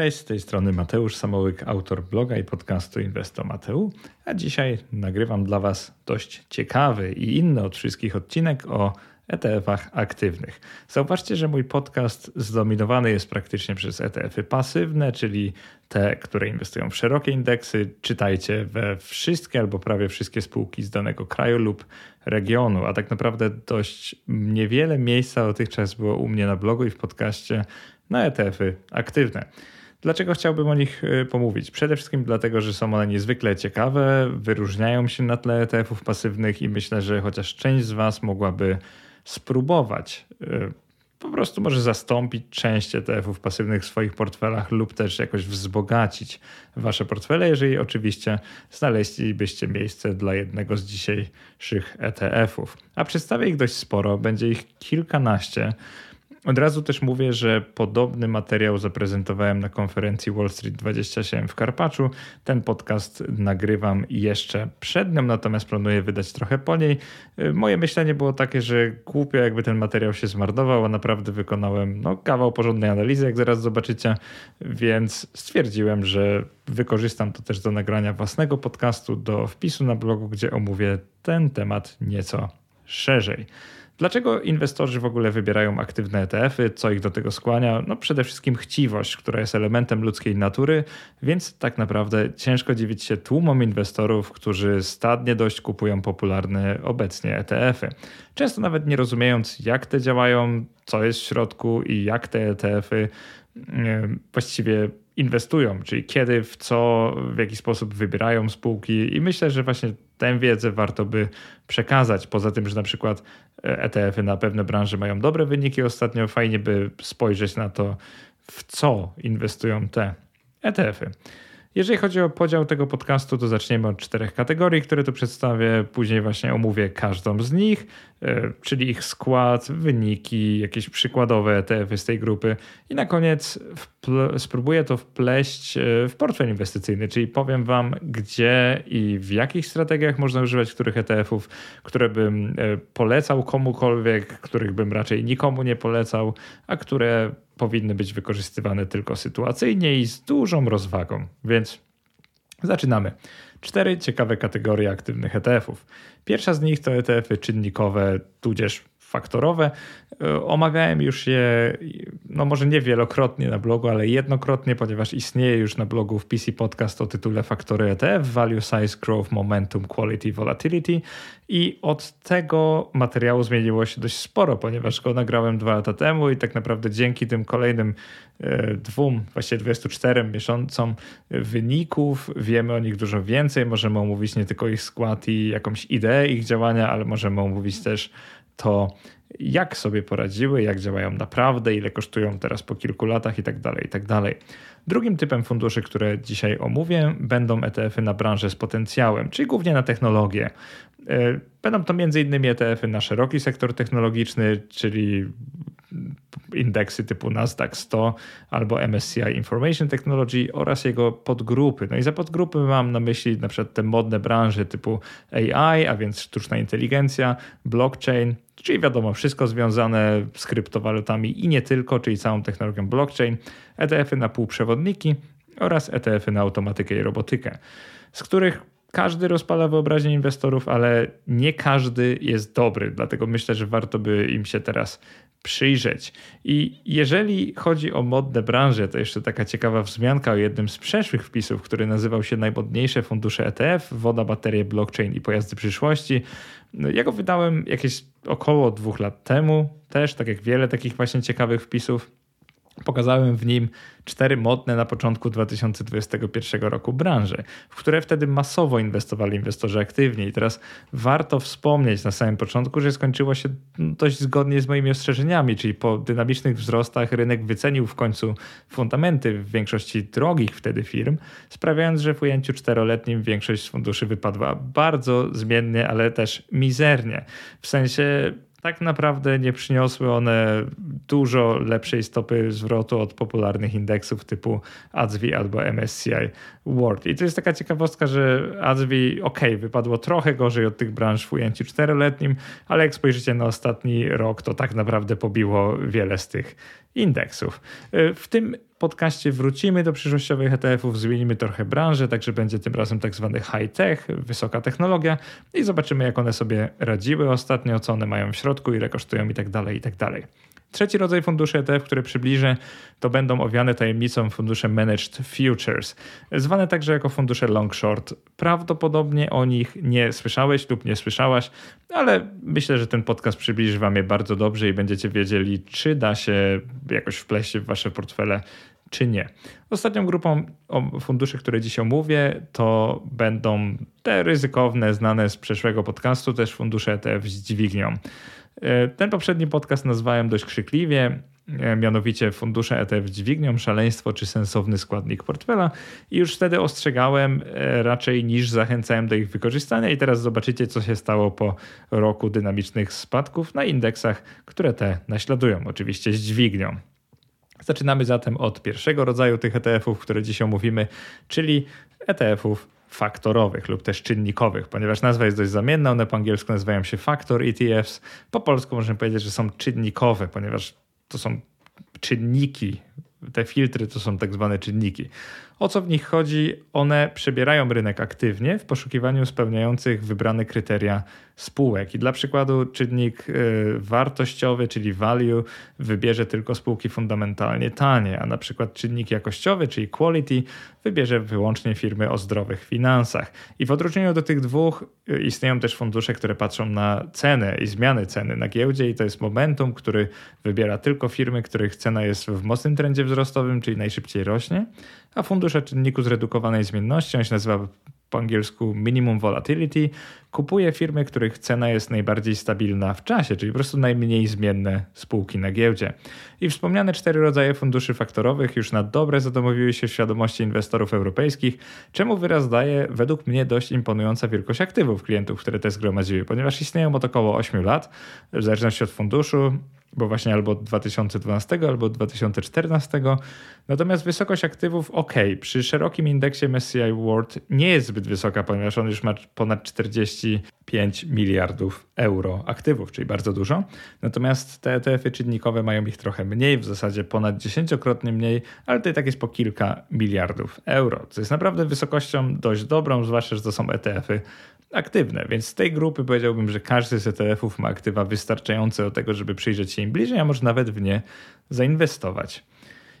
Cześć, z tej strony Mateusz Samołyk, autor bloga i podcastu Inwesto Mateu, a dzisiaj nagrywam dla Was dość ciekawy i inny od wszystkich odcinek o ETF-ach aktywnych. Zauważcie, że mój podcast zdominowany jest praktycznie przez ETF-y pasywne, czyli te, które inwestują w szerokie indeksy. Czytajcie we wszystkie albo prawie wszystkie spółki z danego kraju lub regionu, a tak naprawdę dość niewiele miejsca dotychczas było u mnie na blogu i w podcaście na ETF-y aktywne. Dlaczego chciałbym o nich y, pomówić? Przede wszystkim dlatego, że są one niezwykle ciekawe, wyróżniają się na tle ETF-ów pasywnych i myślę, że chociaż część z Was mogłaby spróbować y, po prostu może zastąpić część ETF-ów pasywnych w swoich portfelach lub też jakoś wzbogacić wasze portfele, jeżeli oczywiście znaleźlibyście miejsce dla jednego z dzisiejszych ETF-ów. A przedstawię ich dość sporo, będzie ich kilkanaście. Od razu też mówię, że podobny materiał zaprezentowałem na konferencji Wall Street 27 w Karpaczu. Ten podcast nagrywam jeszcze przed nią, natomiast planuję wydać trochę po niej. Moje myślenie było takie, że głupio jakby ten materiał się zmarnował, a naprawdę wykonałem no, kawał porządnej analizy, jak zaraz zobaczycie, więc stwierdziłem, że wykorzystam to też do nagrania własnego podcastu, do wpisu na blogu, gdzie omówię ten temat nieco szerzej. Dlaczego inwestorzy w ogóle wybierają aktywne ETF-y? Co ich do tego skłania? No przede wszystkim chciwość, która jest elementem ludzkiej natury, więc tak naprawdę ciężko dziwić się tłumom inwestorów, którzy stadnie dość kupują popularne obecnie ETF-y. Często nawet nie rozumiejąc, jak te działają, co jest w środku i jak te ETF-y właściwie inwestują, czyli kiedy, w co, w jaki sposób wybierają spółki i myślę, że właśnie tę wiedzę warto by przekazać. Poza tym, że na przykład ETF-y na pewne branże mają dobre wyniki ostatnio, fajnie by spojrzeć na to, w co inwestują te ETF-y. Jeżeli chodzi o podział tego podcastu, to zaczniemy od czterech kategorii, które tu przedstawię. Później właśnie omówię każdą z nich, e, czyli ich skład, wyniki, jakieś przykładowe ETF-y z tej grupy. I na koniec spróbuję to wpleść e, w portfel inwestycyjny, czyli powiem Wam, gdzie i w jakich strategiach można używać których ETF-ów, które bym e, polecał komukolwiek, których bym raczej nikomu nie polecał, a które powinny być wykorzystywane tylko sytuacyjnie i z dużą rozwagą. Więc zaczynamy. Cztery ciekawe kategorie aktywnych ETF-ów. Pierwsza z nich to ETF-y czynnikowe, tudzież faktorowe. E, omawiałem już je, no może nie wielokrotnie na blogu, ale jednokrotnie, ponieważ istnieje już na blogu w PC Podcast o tytule Faktory ETF, Value Size Growth Momentum Quality Volatility i od tego materiału zmieniło się dość sporo, ponieważ go nagrałem dwa lata temu i tak naprawdę dzięki tym kolejnym e, dwóm, właściwie 24 miesiącom wyników wiemy o nich dużo więcej, możemy omówić nie tylko ich skład i jakąś ideę ich działania, ale możemy omówić też to jak sobie poradziły, jak działają naprawdę, ile kosztują teraz po kilku latach i tak dalej, i tak. Drugim typem funduszy, które dzisiaj omówię, będą ETF-y na branżę z potencjałem, czyli głównie na technologię. E, będą to m.in. ETF-y na szeroki sektor technologiczny, czyli indeksy typu Nasdaq 100 albo MSCI Information Technology oraz jego podgrupy. No i za podgrupy mam na myśli na przykład te modne branże typu AI, a więc sztuczna inteligencja, blockchain, czyli wiadomo, wszystko związane z kryptowalutami i nie tylko, czyli całą technologią blockchain, ETF-y na półprzewodniki oraz ETF-y na automatykę i robotykę, z których każdy rozpala wyobraźnię inwestorów, ale nie każdy jest dobry, dlatego myślę, że warto by im się teraz przyjrzeć. I jeżeli chodzi o modne branże, to jeszcze taka ciekawa wzmianka o jednym z przeszłych wpisów, który nazywał się Najmodniejsze fundusze ETF, woda, baterie, blockchain i pojazdy przyszłości. No, ja go wydałem jakieś około dwóch lat temu, też tak jak wiele takich właśnie ciekawych wpisów. Pokazałem w nim cztery modne na początku 2021 roku branże, w które wtedy masowo inwestowali inwestorzy aktywni. I teraz warto wspomnieć na samym początku, że skończyło się dość zgodnie z moimi ostrzeżeniami, czyli po dynamicznych wzrostach rynek wycenił w końcu fundamenty w większości drogich wtedy firm, sprawiając, że w ujęciu czteroletnim większość z funduszy wypadła bardzo zmiennie, ale też mizernie. W sensie tak naprawdę nie przyniosły one dużo lepszej stopy zwrotu od popularnych indeksów typu ADSV albo MSCI World. I to jest taka ciekawostka, że ADSV ok, wypadło trochę gorzej od tych branż w ujęciu czteroletnim, ale jak spojrzycie na ostatni rok, to tak naprawdę pobiło wiele z tych indeksów. W tym podcaście wrócimy do przyszłościowych ETF-ów, zmienimy trochę branżę, także będzie tym razem tak zwany high-tech, wysoka technologia i zobaczymy, jak one sobie radziły ostatnio, co one mają w środku, ile kosztują i tak dalej, i tak dalej. Trzeci rodzaj funduszy ETF, który przybliżę, to będą owiane tajemnicą fundusze Managed Futures, zwane także jako fundusze long short. Prawdopodobnie o nich nie słyszałeś lub nie słyszałaś, ale myślę, że ten podcast przybliży Wam je bardzo dobrze i będziecie wiedzieli, czy da się jakoś wpleść w Wasze portfele czy nie. Ostatnią grupą funduszy, które dzisiaj mówię, to będą te ryzykowne, znane z przeszłego podcastu, też fundusze ETF z dźwignią. E, ten poprzedni podcast nazwałem dość krzykliwie, e, mianowicie fundusze ETF dźwignią, szaleństwo czy sensowny składnik portfela i już wtedy ostrzegałem e, raczej niż zachęcałem do ich wykorzystania i teraz zobaczycie co się stało po roku dynamicznych spadków na indeksach, które te naśladują, oczywiście dźwignią. Zaczynamy zatem od pierwszego rodzaju tych ETF-ów, które dzisiaj omówimy, czyli ETF-ów faktorowych lub też czynnikowych, ponieważ nazwa jest dość zamienna, one po angielsku nazywają się factor ETFs, po polsku możemy powiedzieć, że są czynnikowe, ponieważ to są czynniki, te filtry to są tak zwane czynniki. O co w nich chodzi? One przebierają rynek aktywnie w poszukiwaniu spełniających wybrane kryteria spółek. I dla przykładu czynnik y, wartościowy, czyli value, wybierze tylko spółki fundamentalnie tanie, a na przykład czynnik jakościowy, czyli quality, wybierze wyłącznie firmy o zdrowych finansach. I w odróżnieniu do tych dwóch y, istnieją też fundusze, które patrzą na cenę i zmiany ceny na giełdzie i to jest Momentum, który wybiera tylko firmy, których cena jest w mocnym trendzie wzrostowym, czyli najszybciej rośnie, a fundusze czynniku zredukowanej zmienności, on się nazywa po angielsku minimum volatility, kupuje firmy, których cena jest najbardziej stabilna w czasie, czyli po prostu najmniej zmienne spółki na giełdzie. I wspomniane cztery rodzaje funduszy faktorowych już na dobre zadomowiły się w świadomości inwestorów europejskich, czemu wyraz daje według mnie dość imponująca wielkość aktywów klientów, które te zgromadziły, ponieważ istnieją od około 8 lat, w zależności od funduszu, bo właśnie albo od 2012 albo od 2014. Natomiast wysokość aktywów ok, przy szerokim indeksie MSCI World nie jest zbyt wysoka, ponieważ on już ma ponad 45 miliardów euro aktywów, czyli bardzo dużo. Natomiast te ETF-y czynnikowe mają ich trochę mniej, w zasadzie ponad dziesięciokrotnie mniej, ale i tak jest po kilka miliardów euro, co jest naprawdę wysokością dość dobrą, zwłaszcza, że to są ETF-y aktywne, więc z tej grupy powiedziałbym, że każdy z ETF-ów ma aktywa wystarczające do tego, żeby przyjrzeć się im bliżej, a może nawet w nie zainwestować.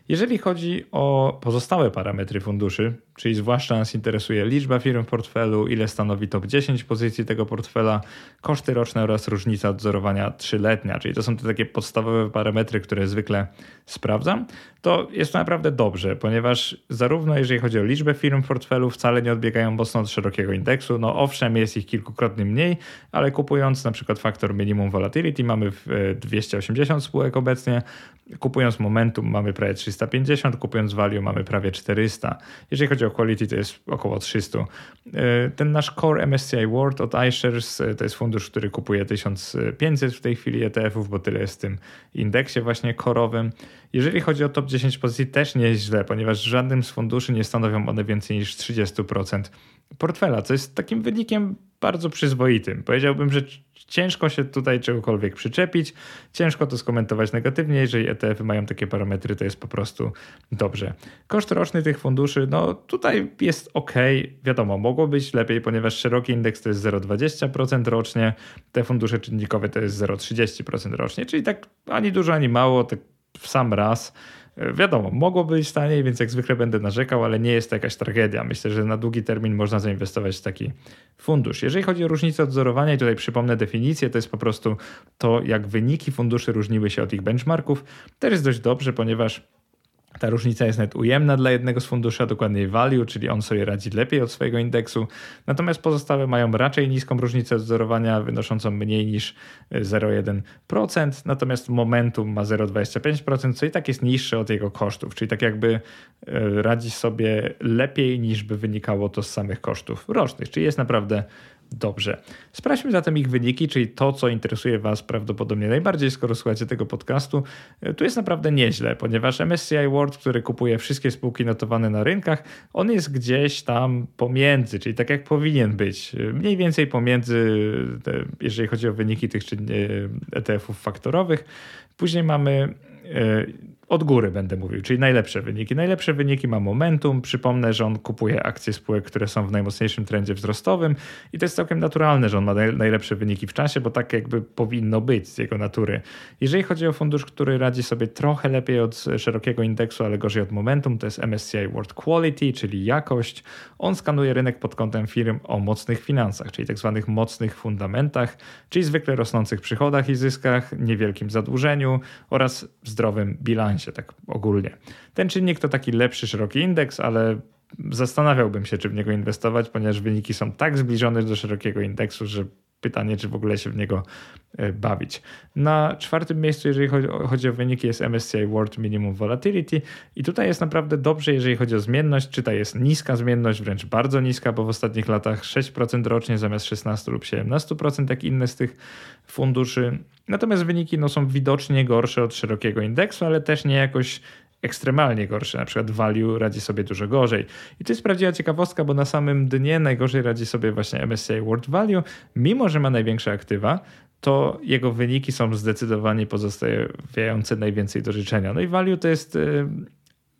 Jeżeli chodzi o pozostałe parametry funduszy, czyli zwłaszcza nas interesuje liczba firm w portfelu, ile stanowi top 10 pozycji tego portfela, koszty roczne oraz różnica odzorowania trzyletnia, czyli to są te takie podstawowe parametry, które zwykle sprawdzam, to jest to naprawdę dobrze, ponieważ zarówno jeżeli chodzi o liczbę firm w portfelu, wcale nie odbiegają mocno od szerokiego indeksu. No owszem, jest ich kilkukrotnie mniej, ale kupując na przykład faktor minimum volatility mamy 280 e, spółek obecnie, kupując momentum mamy prawie 350, kupując value mamy prawie 400. Jeżeli chodzi o Quality to jest około 300. E, ten nasz Core MSCI World od iShares e, to jest fundusz, który kupuje 1500 w tej chwili ETF-ów, bo tyle jest w tym indeksie właśnie korowym. Jeżeli chodzi o top 10 pozycji też nie jest źle, ponieważ żadnym z funduszy nie stanowią one więcej niż 30% portfela, co jest takim wynikiem bardzo przyzwoitym. Powiedziałbym, że ciężko się tutaj czegokolwiek przyczepić, ciężko to skomentować negatywnie. Jeżeli ETF-y mają takie parametry, to jest po prostu dobrze. Koszt roczny tych funduszy, no tutaj jest ok, wiadomo, mogło być lepiej, ponieważ szeroki indeks to jest 0,20% rocznie, te fundusze czynnikowe to jest 0,30% rocznie, czyli tak ani dużo, ani mało, tak w sam raz. Wiadomo, mogło być taniej, więc jak zwykle będę narzekał, ale nie jest to jakaś tragedia. Myślę, że na długi termin można zainwestować w taki fundusz. Jeżeli chodzi o różnicę odzorowania, i tutaj przypomnę definicję, to jest po prostu to, jak wyniki funduszy różniły się od ich benchmarków. Też jest dość dobrze, ponieważ ta różnica jest nawet ujemna dla jednego z funduszy, a dokładniej value, czyli on sobie radzi lepiej od swojego indeksu. Natomiast pozostałe mają raczej niską różnicę wzorowania, wynoszącą mniej niż 0,1%. Natomiast momentum ma 0,25%, co i tak jest niższe od jego kosztów, czyli tak jakby e, radzi sobie lepiej niż by wynikało to z samych kosztów rocznych, czyli jest naprawdę Dobrze. Sprawdźmy zatem ich wyniki, czyli to, co interesuje Was prawdopodobnie najbardziej, skoro słuchacie tego podcastu. Tu jest naprawdę nieźle, ponieważ MSCI World, który kupuje wszystkie spółki notowane na rynkach, on jest gdzieś tam pomiędzy, czyli tak jak powinien być. Mniej więcej pomiędzy, jeżeli chodzi o wyniki tych ETF-ów faktorowych Później mamy od góry będę mówił, czyli najlepsze wyniki. Najlepsze wyniki ma Momentum. Przypomnę, że on kupuje akcje spółek, które są w najmocniejszym trendzie wzrostowym i to jest całkiem naturalne, że on ma najlepsze wyniki w czasie, bo tak jakby powinno być z jego natury. Jeżeli chodzi o fundusz, który radzi sobie trochę lepiej od szerokiego indeksu, ale gorzej od Momentum, to jest MSCI World Quality, czyli jakość. On skanuje rynek pod kątem firm o mocnych finansach, czyli tak zwanych mocnych fundamentach, czyli zwykle rosnących przychodach i zyskach, niewielkim zadłużeniu oraz zdrowym bilansie tak ogólnie. Ten czynnik to taki lepszy, szeroki indeks, ale zastanawiałbym się, czy w niego inwestować, ponieważ wyniki są tak zbliżone do szerokiego indeksu, że pytanie, czy w ogóle się w niego e, bawić. Na czwartym miejscu, jeżeli chodzi o, wyniki, jest MSCI World Minimum Volatility i tutaj jest naprawdę dobrze, jeżeli chodzi o zmienność. Czy ta jest niska zmienność, wręcz bardzo niska, bo w ostatnich latach 6% rocznie zamiast 16 lub 17%, jak inne z tych funduszy. Natomiast wyniki no, są widocznie gorsze od szerokiego indeksu, ale też nie jakoś ekstremalnie gorsze, na przykład value radzi sobie dużo gorzej. I to jest prawdziwa ciekawostka, bo na samym dnie najgorzej radzi sobie właśnie MSCI World Value, mimo że ma największe aktywa, to jego wyniki są zdecydowanie pozostawiające najwięcej do życzenia. No i value to jest y,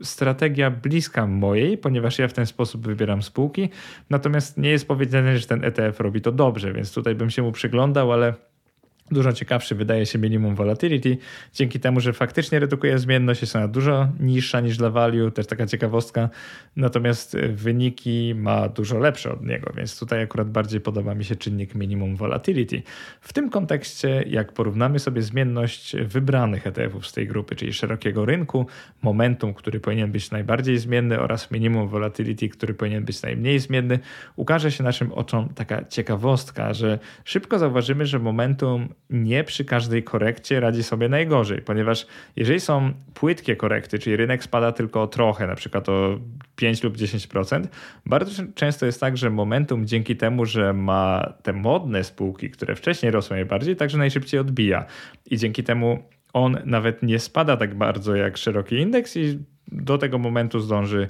strategia bliska mojej, ponieważ ja w ten sposób wybieram spółki, natomiast nie jest powiedziane, że ten ETF robi to dobrze, więc tutaj bym się mu przyglądał, ale Dużo ciekawszy wydaje się minimum volatility, dzięki temu, że faktycznie redukuje zmienność, jest ona dużo niższa niż dla value, też taka ciekawostka, natomiast wyniki ma dużo lepsze od niego, więc tutaj akurat bardziej podoba mi się czynnik minimum volatility. W tym kontekście, jak porównamy sobie zmienność wybranych ETF-ów z tej grupy, czyli szerokiego rynku, momentum, który powinien być najbardziej zmienny oraz minimum volatility, który powinien być najmniej zmienny, ukaże się naszym oczom taka ciekawostka, że szybko zauważymy, że momentum nie przy każdej korekcie radzi sobie najgorzej, ponieważ jeżeli są płytkie korekty, czyli rynek spada tylko o trochę, na przykład o 5 lub 10%, bardzo często jest tak, że momentum dzięki temu, że ma te modne spółki, które wcześniej rosły najbardziej, także najszybciej odbija. I dzięki temu on nawet nie spada tak bardzo jak szeroki indeks i do tego momentu zdąży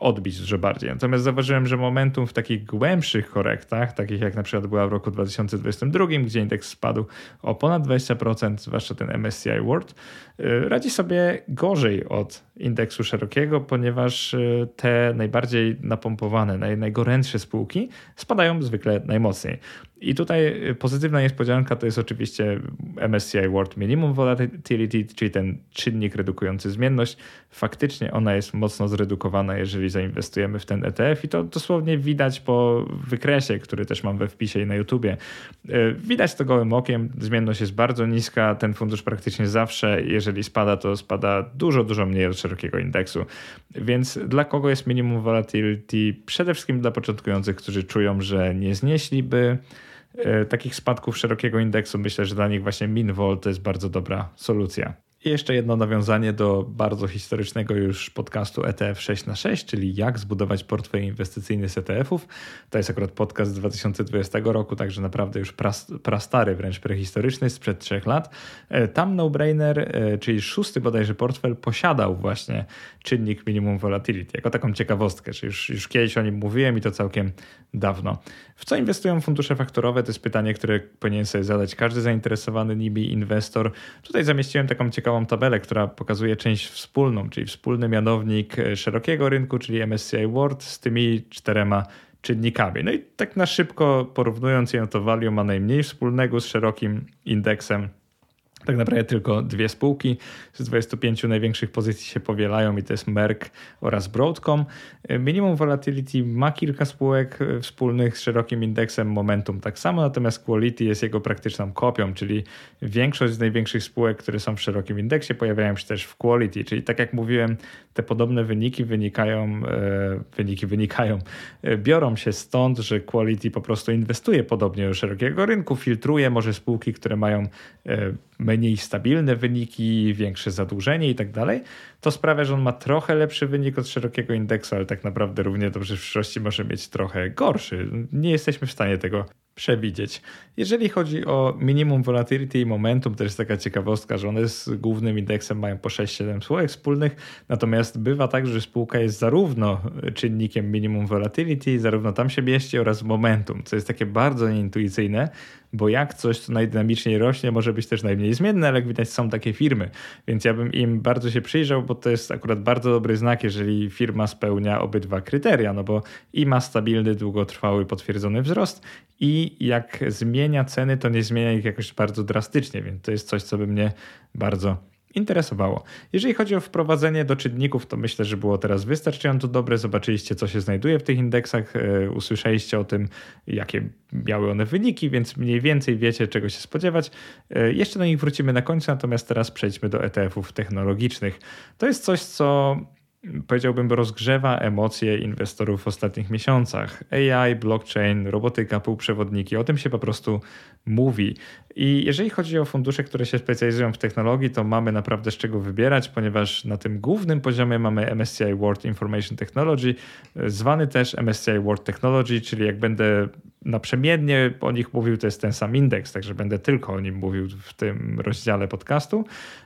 odbić dużo bardziej. Natomiast zauważyłem, że momentum w takich głębszych korektach, takich jak na przykład była w roku 2022, gdzie indeks spadł o ponad 20%, zwłaszcza ten MSCI World, e, radzi sobie gorzej od indeksu szerokiego, ponieważ e, te najbardziej napompowane, naj, najgorętsze spółki spadają zwykle najmocniej. I tutaj pozytywna niespodzianka to jest oczywiście MSCI World Minimum Volatility, czyli ten czynnik redukujący zmienność. Faktycznie ona jest mocno zredukowana jeżeli zainwestujemy w ten ETF i to dosłownie widać po wykresie, który też mam we wpisie i na YouTubie. E, widać to gołym okiem, zmienność jest bardzo niska, ten fundusz praktycznie zawsze, jeżeli spada, to spada dużo, dużo mniej od szerokiego indeksu. Więc dla kogo jest minimum volatility? Przede wszystkim dla początkujących, którzy czują, że nie znieśliby e, takich spadków szerokiego indeksu. Myślę, że dla nich właśnie MinVol to jest bardzo dobra solucja. Jeszcze jedno nawiązanie do bardzo historycznego już podcastu ETF 6 na 6 czyli jak zbudować portfel inwestycyjny z ETF-ów. To jest akurat podcast z 2020 roku, także naprawdę już prastary, wręcz prehistoryczny, sprzed trzech lat. E, tam no-brainer, e, czyli szósty bodajże portfel, posiadał właśnie czynnik minimum volatility, jako taką ciekawostkę, że już, już kiedyś o nim mówiłem i to całkiem dawno. W co inwestują fundusze faktorowe? To jest pytanie, które powinien sobie zadać każdy zainteresowany nimi inwestor. Tutaj zamieściłem taką ciekawą tabelę, która pokazuje część wspólną, czyli wspólny mianownik e, szerokiego rynku, czyli MSCI World z tymi czterema czynnikami. No i tak na szybko porównując je, to value ma najmniej wspólnego z szerokim indeksem tak naprawdę tylko dwie spółki z 25 największych pozycji się powielają i to jest Merck oraz Broadcom. Minimum Volatility ma kilka spółek wspólnych z szerokim indeksem Momentum tak samo, natomiast Quality jest jego praktyczną kopią, czyli większość z największych spółek, które są w szerokim indeksie pojawiają się też w Quality, czyli tak jak mówiłem, te podobne wyniki wynikają, e, wyniki wynikają, e, biorą się stąd, że Quality po prostu inwestuje podobnie do szerokiego rynku, filtruje może spółki, które mają e, mniej stabilne wyniki, większe zadłużenie i tak dalej, to sprawia, że on ma trochę lepszy wynik od szerokiego indeksu, ale tak naprawdę równie dobrze w przyszłości może mieć trochę gorszy. Nie jesteśmy w stanie tego przewidzieć. Jeżeli chodzi o minimum volatility i momentum, to jest taka ciekawostka, że one z głównym indeksem mają po 6-7 spółek wspólnych, natomiast bywa tak, że spółka jest zarówno czynnikiem minimum volatility, zarówno tam się mieści oraz momentum, co jest takie bardzo nieintuicyjne, bo jak coś, co najdynamiczniej rośnie, może być też najmniej zmienne, ale jak widać są takie firmy, więc ja bym im bardzo się przyjrzał, bo to jest akurat bardzo dobry znak, jeżeli firma spełnia obydwa kryteria, no bo i ma stabilny, długotrwały, potwierdzony wzrost i jak zmienia ceny, to nie zmienia ich jakoś bardzo drastycznie, więc to jest coś, co by mnie bardzo interesowało. Jeżeli chodzi o wprowadzenie do czynników, to myślę, że było teraz wystarczająco dobre. Zobaczyliście, co się znajduje w tych indeksach, e, usłyszeliście o tym, jakie miały one wyniki, więc mniej więcej wiecie, czego się spodziewać. E, jeszcze do nich wrócimy na końcu, natomiast teraz przejdźmy do ETF-ów technologicznych. To jest coś, co powiedziałbym, rozgrzewa emocje inwestorów w ostatnich miesiącach. AI, blockchain, robotyka, półprzewodniki, o tym się po prostu mówi. I jeżeli chodzi o fundusze, które się specjalizują w technologii, to mamy naprawdę z czego wybierać, ponieważ na tym głównym poziomie mamy MSCI World Information Technology, zwany też MSCI World Technology, czyli jak będę naprzemiennie o nich mówił, to jest ten sam indeks, także będę tylko o nim mówił w tym rozdziale podcastu.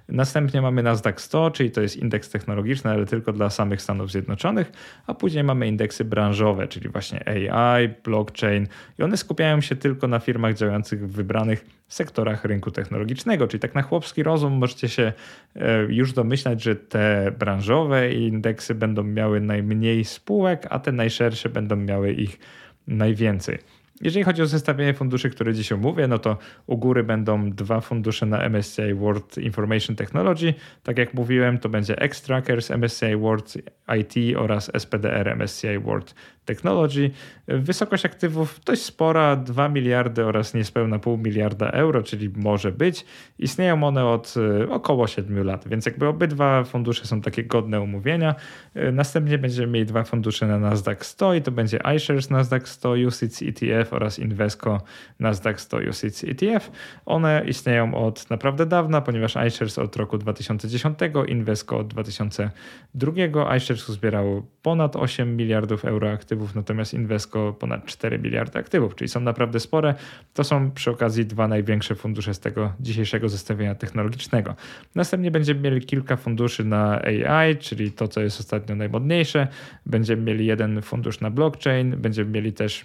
Następnie mamy Nasdaq 100, czyli to jest indeks technologiczny, ale tylko dla samych Stanów Zjednoczonych, a później mamy indeksy branżowe, czyli właśnie AI, blockchain i one skupiają się tylko na firmach działających w wybranych sektorach rynku technologicznego, czyli tak na chłopski rozum możecie się e, już domyślać, że te branżowe indeksy będą miały najmniej spółek, a te najszersze będą miały ich najwięcej. Jeżeli chodzi o zestawienie funduszy, które dziś omówię, no to u góry będą dwa fundusze na MSCI World Information Technology. Tak jak mówiłem, to będzie X-Trackers MSCI World IT oraz SPDR MSCI World Technology. Wysokość aktywów dość spora, 2 miliardy oraz niespełna pół miliarda euro, czyli może być. Istnieją one od e, około 7 lat, więc jakby obydwa fundusze są takie godne umówienia. E, następnie będziemy mieli dwa fundusze na Nasdaq 100 i to będzie iShares Nasdaq 100 UCITS ETF oraz Invesco Nasdaq 100 UCITS ETF. One istnieją od naprawdę dawna, ponieważ iShares od roku 2010, Invesco od 2002. iShares zbierał ponad 8 miliardów euro aktywów aktywów, natomiast Invesco ponad 4 miliardy aktywów, czyli są naprawdę spore. To są przy okazji dwa największe fundusze z tego dzisiejszego zestawienia technologicznego. Następnie będziemy mieli kilka funduszy na AI, czyli to, co jest ostatnio najmodniejsze. Będziemy mieli jeden fundusz na blockchain, będziemy mieli też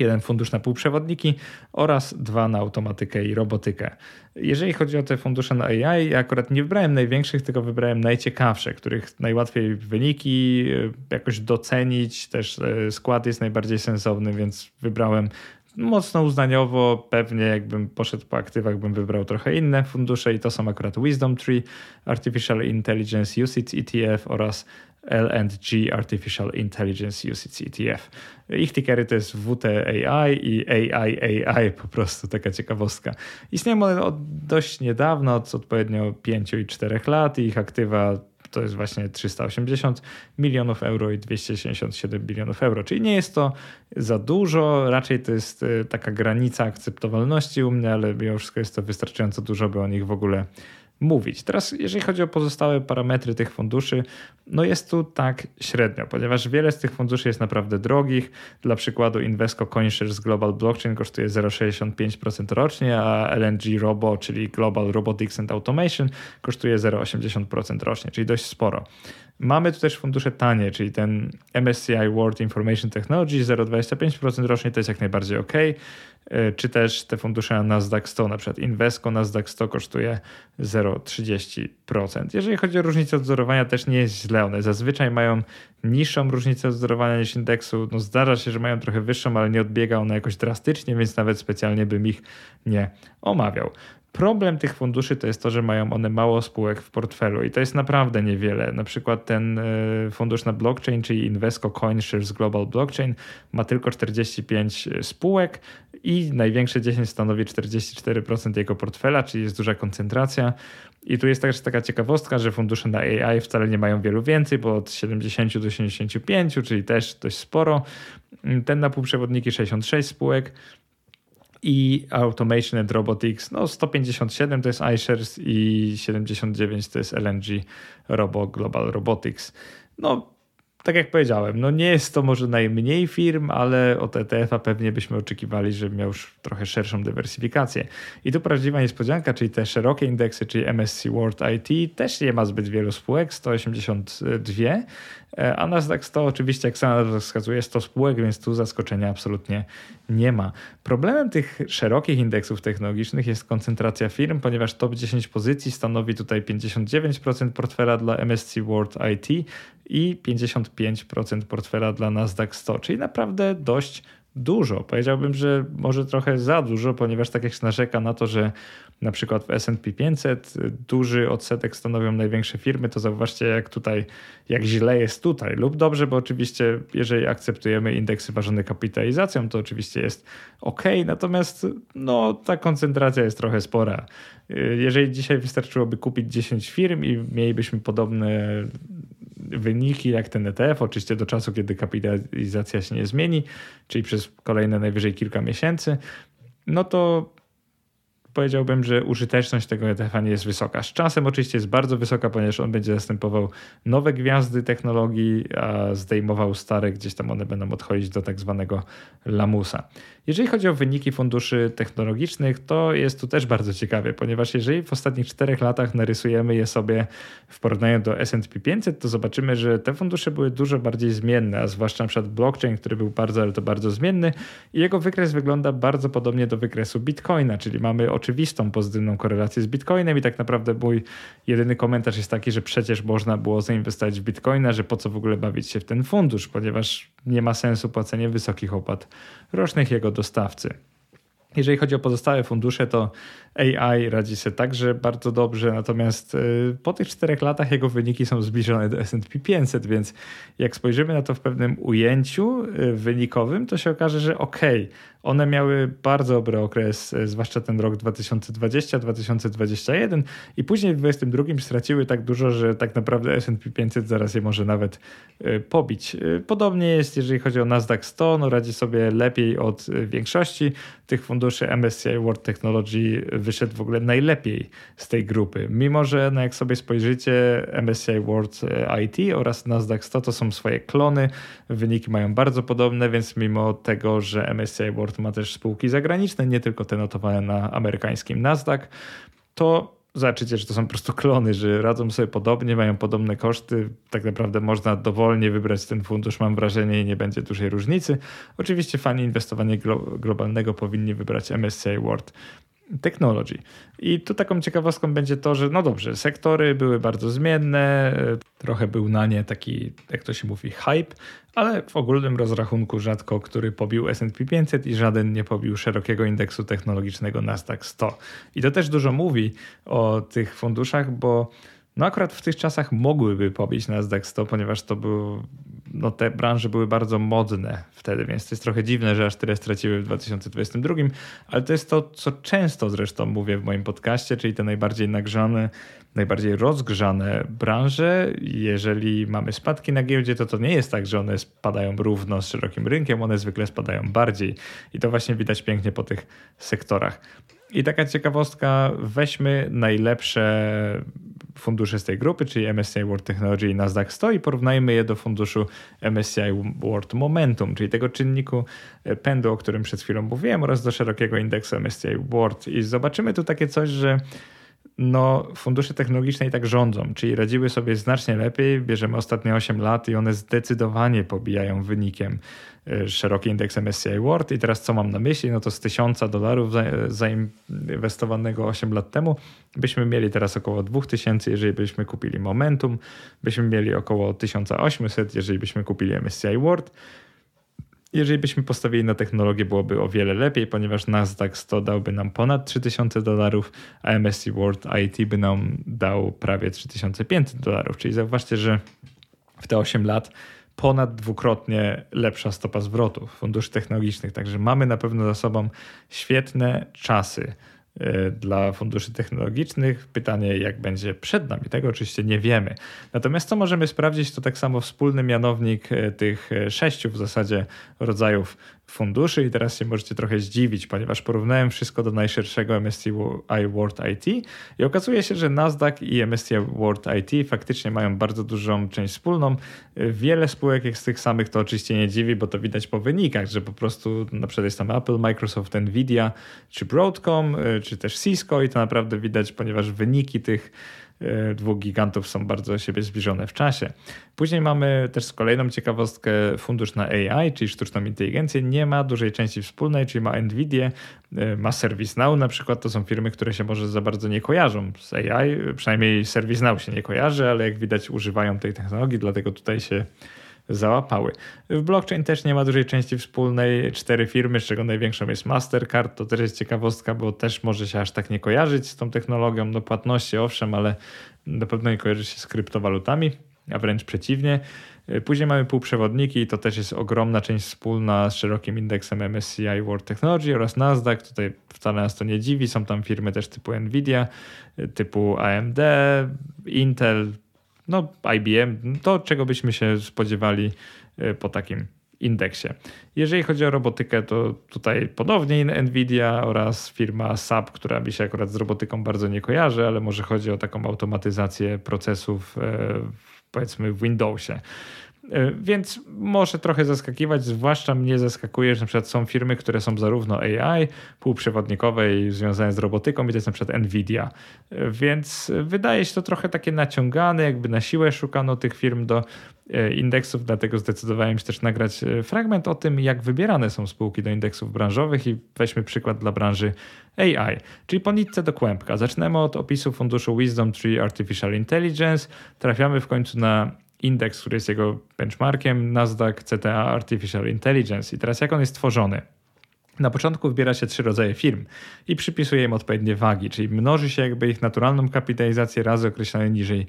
jeden fundusz na półprzewodniki oraz dwa na automatykę i robotykę. Jeżeli chodzi o te fundusze na AI, ja akurat nie wybrałem największych, tylko wybrałem najciekawsze, których najłatwiej wyniki e, jakoś docenić, też e, skład jest najbardziej sensowny, więc wybrałem mocno uznaniowo, pewnie jakbym poszedł po aktywach, bym wybrał trochę inne fundusze i to są akurat Wisdom Tree, Artificial Intelligence Usage ETF oraz LG Artificial Intelligence UCITS ETF. Ich tickery to jest WTAI i AIAI, po prostu taka ciekawostka. Istnieją one od dość niedawno, od odpowiednio 5 i 4 lat i ich aktywa to jest właśnie 380 milionów euro i 277 bilionów euro, czyli nie jest to za dużo, raczej to jest y, taka granica akceptowalności u mnie, ale mimo wszystko jest to wystarczająco dużo, by o nich w ogóle mówić. Teraz, jeżeli chodzi o pozostałe parametry tych funduszy, no jest tu tak średnio, ponieważ wiele z tych funduszy jest naprawdę drogich. Dla przykładu Invesco CoinShares Global Blockchain kosztuje 0,65% rocznie, a LNG Robo, czyli Global Robotics and Automation kosztuje 0,80% rocznie, czyli dość sporo. Mamy tu też fundusze tanie, czyli ten MSCI World Information Technology 0,25% rocznie to jest jak najbardziej ok. E, czy też te fundusze na Nasdaq 100, na przykład Invesco Nasdaq 100 kosztuje 0,30%. Jeżeli chodzi o różnicę odzorowania, też nie jest źle. One zazwyczaj mają niższą różnicę odzorowania niż indeksu. No zdarza się, że mają trochę wyższą, ale nie odbiega ona jakoś drastycznie, więc nawet specjalnie bym ich nie omawiał. Problem tych funduszy to jest to, że mają one mało spółek w portfelu i to jest naprawdę niewiele. Na przykład ten e, fundusz na blockchain, czyli Invesco CoinShares Global Blockchain ma tylko 45 spółek i największe 10 stanowi 44% jego portfela, czyli jest duża koncentracja. I tu jest też taka ciekawostka, że fundusze na AI wcale nie mają wielu więcej, bo od 70 do 75, czyli też dość sporo. Ten na półprzewodniki 66 spółek i Automation and Robotics, no 157 to jest iShares i 79 to jest LNG Robo Global Robotics. No tak jak powiedziałem, no nie jest to może najmniej firm, ale od ETF-a pewnie byśmy oczekiwali, że miał już trochę szerszą dywersyfikację. I tu prawdziwa niespodzianka, czyli te szerokie indeksy, czyli MSC World IT, też nie ma zbyt wielu spółek, 182, e, a Nasdaq 100 oczywiście, jak sama wskazuje, 100 spółek, więc tu zaskoczenia absolutnie nie ma. Problemem tych szerokich indeksów technologicznych jest koncentracja firm, ponieważ top 10 pozycji stanowi tutaj 59% portfela dla MSC World IT i 55% portfela dla Nasdaq 100, czyli naprawdę dość dużo. Powiedziałbym, że może trochę za dużo, ponieważ tak jak się narzeka na to, że na przykład w S&P 500 duży odsetek stanowią największe firmy, to zauważcie jak tutaj, jak źle jest tutaj lub dobrze, bo oczywiście jeżeli akceptujemy indeksy ważone kapitalizacją, to oczywiście jest ok, natomiast no, ta koncentracja jest trochę spora. Jeżeli dzisiaj wystarczyłoby kupić 10 firm i mielibyśmy podobne wyniki jak ten ETF, oczywiście do czasu, kiedy kapitalizacja się nie zmieni, czyli przez kolejne najwyżej kilka miesięcy, no to powiedziałbym, że użyteczność tego ETF-a nie jest wysoka. Z czasem oczywiście jest bardzo wysoka, ponieważ on będzie zastępował nowe gwiazdy technologii, a zdejmował stare, gdzieś tam one będą odchodzić do tak zwanego lamusa. Jeżeli chodzi o wyniki funduszy technologicznych, to jest tu też bardzo ciekawie, ponieważ jeżeli w ostatnich czterech latach narysujemy je sobie w porównaniu do S&P 500, to zobaczymy, że te fundusze były dużo bardziej zmienne, a zwłaszcza przykład blockchain, który był bardzo, ale to bardzo zmienny i jego wykres wygląda bardzo podobnie do wykresu Bitcoina, czyli mamy oczywistą pozytywną korelację z Bitcoinem i tak naprawdę mój jedyny komentarz jest taki, że przecież można było zainwestować w Bitcoina, że po co w ogóle bawić się w ten fundusz, ponieważ nie ma sensu płacenie wysokich opłat rocznych jego dostawcy. Jeżeli chodzi o pozostałe fundusze, to AI radzi sobie także bardzo dobrze, natomiast y, po tych czterech latach jego wyniki są zbliżone do S&P 500, więc jak spojrzymy na to w pewnym ujęciu y, wynikowym, to się okaże, że ok, one miały bardzo dobry okres, y, zwłaszcza ten rok 2020-2021 i później w 2022 straciły tak dużo, że tak naprawdę S&P 500 zaraz je może nawet pobić. Podobnie jest, jeżeli chodzi o Nasdaq 100, no radzi sobie lepiej od większości tych funduszy MSCI World Technology wyszedł w ogóle najlepiej z tej grupy. Mimo, że no jak sobie spojrzycie, MSCI World e, IT oraz Nasdaq 100 to są swoje klony, wyniki mają bardzo podobne, więc mimo tego, że MSCI World ma też spółki zagraniczne, nie tylko te notowane na amerykańskim Nasdaq, to zobaczycie, że to są po prostu klony, że radzą sobie podobnie, mają podobne koszty. Tak naprawdę można dowolnie wybrać ten fundusz, mam wrażenie, i nie będzie dużej różnicy. Oczywiście fani inwestowania globalnego powinni wybrać MSCI World Technology. I tu taką ciekawostką będzie to, że no dobrze, sektory były bardzo zmienne, trochę był na nie taki, jak to się mówi, hype, ale w ogólnym rozrachunku rzadko który pobił S&P 500 i żaden nie pobił szerokiego indeksu technologicznego Nasdaq 100. I to też dużo mówi o tych funduszach, bo no akurat w tych czasach mogłyby pobić Nasdaq 100, ponieważ to był no te branże były bardzo modne wtedy, więc to jest trochę dziwne, że aż tyle straciły w 2022, ale to jest to, co często zresztą mówię w moim podcaście, czyli te najbardziej nagrzane, najbardziej rozgrzane branże. Jeżeli mamy spadki na giełdzie, to to nie jest tak, że one spadają równo z szerokim rynkiem, one zwykle spadają bardziej i to właśnie widać pięknie po tych sektorach. I taka ciekawostka, weźmy najlepsze fundusze z tej grupy, czyli MSCI World Technology i Nasdaq 100 i porównajmy je do funduszu MSCI World Momentum, czyli tego czynniku pędu, o którym przed chwilą mówiłem, oraz do szerokiego indeksu MSCI World. I zobaczymy tu takie coś, że no, fundusze technologiczne i tak rządzą, czyli radziły sobie znacznie lepiej. Bierzemy ostatnie 8 lat i one zdecydowanie pobijają wynikiem e, szeroki indeks MSCI World. I teraz co mam na myśli? No to z 1000 dolarów zainwestowanego 8 lat temu byśmy mieli teraz około 2000, jeżeli byśmy kupili Momentum, byśmy mieli około 1800, jeżeli byśmy kupili MSCI World jeżeli byśmy postawili na technologię, byłoby o wiele lepiej, ponieważ Nasdaq 100 dałby nam ponad 3000 dolarów, a MSCI World IT by nam dał prawie 3500 dolarów. Czyli zauważcie, że w te 8 lat ponad dwukrotnie lepsza stopa zwrotu funduszy technologicznych. Także mamy na pewno za sobą świetne czasy. E, dla funduszy technologicznych. Pytanie, jak będzie przed nami, tego oczywiście nie wiemy. Natomiast co możemy sprawdzić, to tak samo wspólny mianownik e, tych e, sześciu w zasadzie rodzajów funduszy i teraz się możecie trochę zdziwić, ponieważ porównałem wszystko do najszerszego MSCI World IT i okazuje się, że Nasdaq i MSCI World IT faktycznie mają bardzo dużą część wspólną. Wiele spółek jak z tych samych to oczywiście nie dziwi, bo to widać po wynikach, że po prostu na przykład jest tam Apple, Microsoft, Nvidia, czy Broadcom, czy też Cisco i to naprawdę widać, ponieważ wyniki tych dwóch gigantów są bardzo siebie zbliżone w czasie. Później mamy też kolejną ciekawostkę, fundusz na AI, czyli sztuczną inteligencję. Nie ma dużej części wspólnej, czyli ma Nvidia, e, ma ServiceNow na przykład. To są firmy, które się może za bardzo nie kojarzą z AI. Przynajmniej ServiceNow się nie kojarzy, ale jak widać używają tej technologii, dlatego tutaj się załapały. W blockchain też nie ma dużej części wspólnej. Cztery firmy, z czego największą jest Mastercard. To też jest ciekawostka, bo też może się aż tak nie kojarzyć z tą technologią. No płatności owszem, ale na pewno nie kojarzy się z kryptowalutami, a wręcz przeciwnie. Później mamy półprzewodniki i to też jest ogromna część wspólna z szerokim indeksem MSCI World Technology oraz Nasdaq. Tutaj wcale nas to nie dziwi. Są tam firmy też typu Nvidia, typu AMD, Intel, no, IBM, to czego byśmy się spodziewali e, po takim indeksie. Jeżeli chodzi o robotykę, to tutaj ponownie Nvidia oraz firma SAP, która mi się akurat z robotyką bardzo nie kojarzy, ale może chodzi o taką automatyzację procesów e, powiedzmy w Windowsie. E, więc może trochę zaskakiwać, zwłaszcza mnie zaskakuje, że na przykład są firmy, które są zarówno AI, półprzewodnikowe i związane z robotyką, i to jest na przykład Nvidia. E, więc wydaje się to trochę takie naciągane, jakby na siłę szukano tych firm do e, indeksów, dlatego zdecydowałem się też nagrać fragment o tym, jak wybierane są spółki do indeksów branżowych i weźmy przykład dla branży AI, czyli po nitce do kłębka. Zaczynamy od opisu funduszu Wisdom Tree Artificial Intelligence, trafiamy w końcu na indeks, który jest jego benchmarkiem, Nasdaq CTA Artificial Intelligence. I teraz jak on jest tworzony? Na początku wybiera się trzy rodzaje firm i przypisuje im odpowiednie wagi, czyli mnoży się jakby ich naturalną kapitalizację razy określone niżej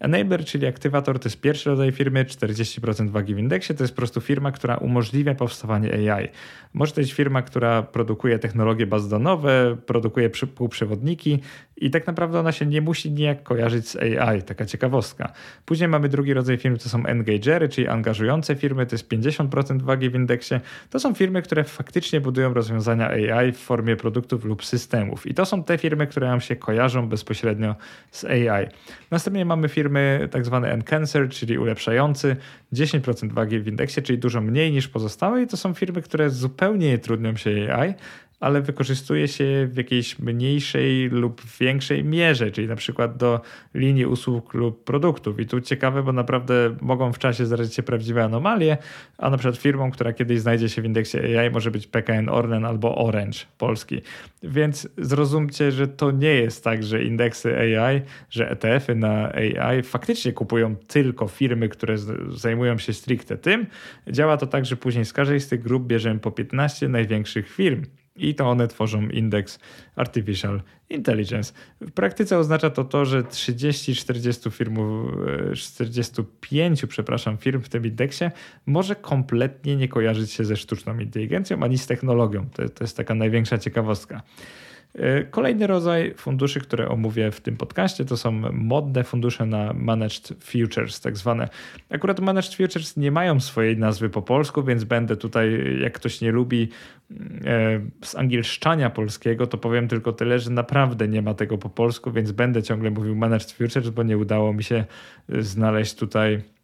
Enabler, czyli aktywator, to jest pierwszy rodzaj firmy, 40% wagi w indeksie, to jest po prostu firma, która umożliwia powstawanie AI. Może to być firma, która produkuje technologie bazodonowe, produkuje półprzewodniki i tak naprawdę ona się nie musi nijak kojarzyć z AI, taka ciekawostka. Później mamy drugi rodzaj firm, to są engagery, czyli angażujące firmy, to jest 50% wagi w indeksie. To są firmy, które faktycznie budują rozwiązania AI w formie produktów lub systemów. I to są te firmy, które nam się kojarzą bezpośrednio z AI. Następnie mamy firmy tak zwane enhancer, czyli ulepszający, 10% wagi w indeksie, czyli dużo mniej niż pozostałe i to są firmy, które zupełnie nie trudnią się AI, ale wykorzystuje się w jakiejś mniejszej lub większej mierze, czyli na przykład do linii usług lub produktów. I tu ciekawe, bo naprawdę mogą w czasie zdarzyć się prawdziwe anomalie, a na przykład firmą, która kiedyś znajdzie się w indeksie AI może być PKN Orlen albo Orange Polski. Więc zrozumcie, że to nie jest tak, że indeksy AI, że ETF-y na AI faktycznie kupują tylko firmy, które zajmują się stricte tym. Działa to tak, że później z każdej z tych grup bierzemy po 15 największych firm i to one tworzą indeks Artificial Intelligence. W praktyce oznacza to to, że 30-40 firm, 45 przepraszam, firm w tym indeksie może kompletnie nie kojarzyć się ze sztuczną inteligencją ani z technologią. To, to jest taka największa ciekawostka. E, kolejny rodzaj funduszy, które omówię w tym podcaście, to są modne fundusze na managed futures, tak zwane. Akurat managed futures nie mają swojej nazwy po polsku, więc będę tutaj, jak ktoś nie lubi e, z angielszczania polskiego, to powiem tylko tyle, że naprawdę nie ma tego po polsku, więc będę ciągle mówił managed futures, bo nie udało mi się znaleźć tutaj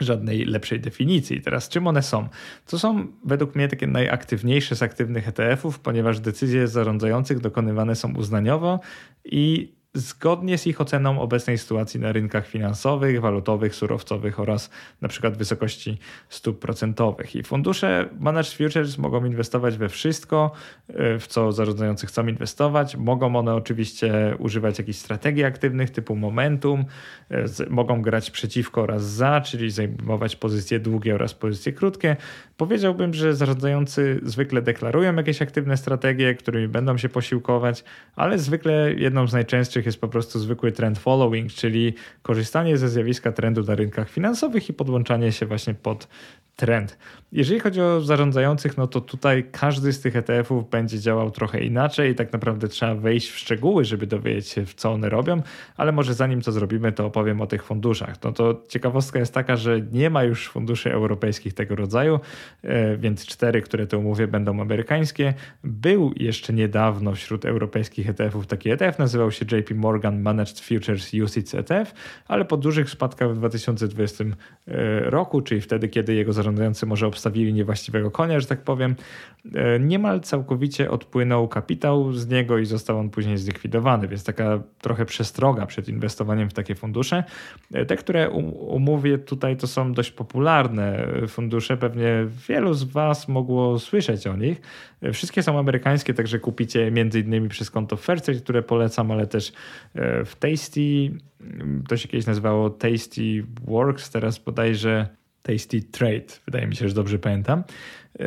żadnej lepszej definicji. Teraz czym one są? To są według mnie takie najaktywniejsze z aktywnych ETF-ów, ponieważ decyzje zarządzających dokonywane są uznaniowo i zgodnie z ich oceną obecnej sytuacji na rynkach finansowych, walutowych, surowcowych oraz przykład wysokości stóp procentowych. I fundusze Managed Futures mogą inwestować we wszystko, e, w co zarządzający chcą inwestować. Mogą one oczywiście używać jakichś strategii aktywnych typu momentum, e, mogą grać przeciwko oraz za, czyli zajmować pozycje długie oraz pozycje krótkie. Powiedziałbym, że zarządzający zwykle deklarują jakieś aktywne strategie, którymi będą się posiłkować, ale zwykle jedną z najczęstszych jest po prostu zwykły trend following, czyli korzystanie ze zjawiska trendu na rynkach finansowych i podłączanie się właśnie pod trend. Jeżeli chodzi o zarządzających, no to tutaj każdy z tych ETF-ów będzie działał trochę inaczej i tak naprawdę trzeba wejść w szczegóły, żeby dowiedzieć się, co one robią, ale może zanim to zrobimy, to opowiem o tych funduszach. No to ciekawostka jest taka, że nie ma już funduszy europejskich tego rodzaju, e, więc cztery, które tu mówię, będą amerykańskie. Był jeszcze niedawno wśród europejskich ETF-ów taki ETF, nazywał się JP Morgan Managed Futures UCITS ETF, ale po dużych spadkach w 2020 e, roku, czyli wtedy, kiedy jego zarządzający może obstawili niewłaściwego konia, że tak powiem, e, niemal całkowicie odpłynął kapitał z niego i został on później zlikwidowany, więc taka trochę przestroga przed inwestowaniem w takie fundusze. E, te, które umówię tutaj, to są dość popularne fundusze, pewnie wielu z Was mogło słyszeć o nich. E, wszystkie są amerykańskie, także kupicie między innymi przez konto Fairtrade, które polecam, ale też w Tasty, to się kiedyś nazywało Tasty Works, teraz bodajże Tasty Trade, wydaje mi się, że dobrze pamiętam. E,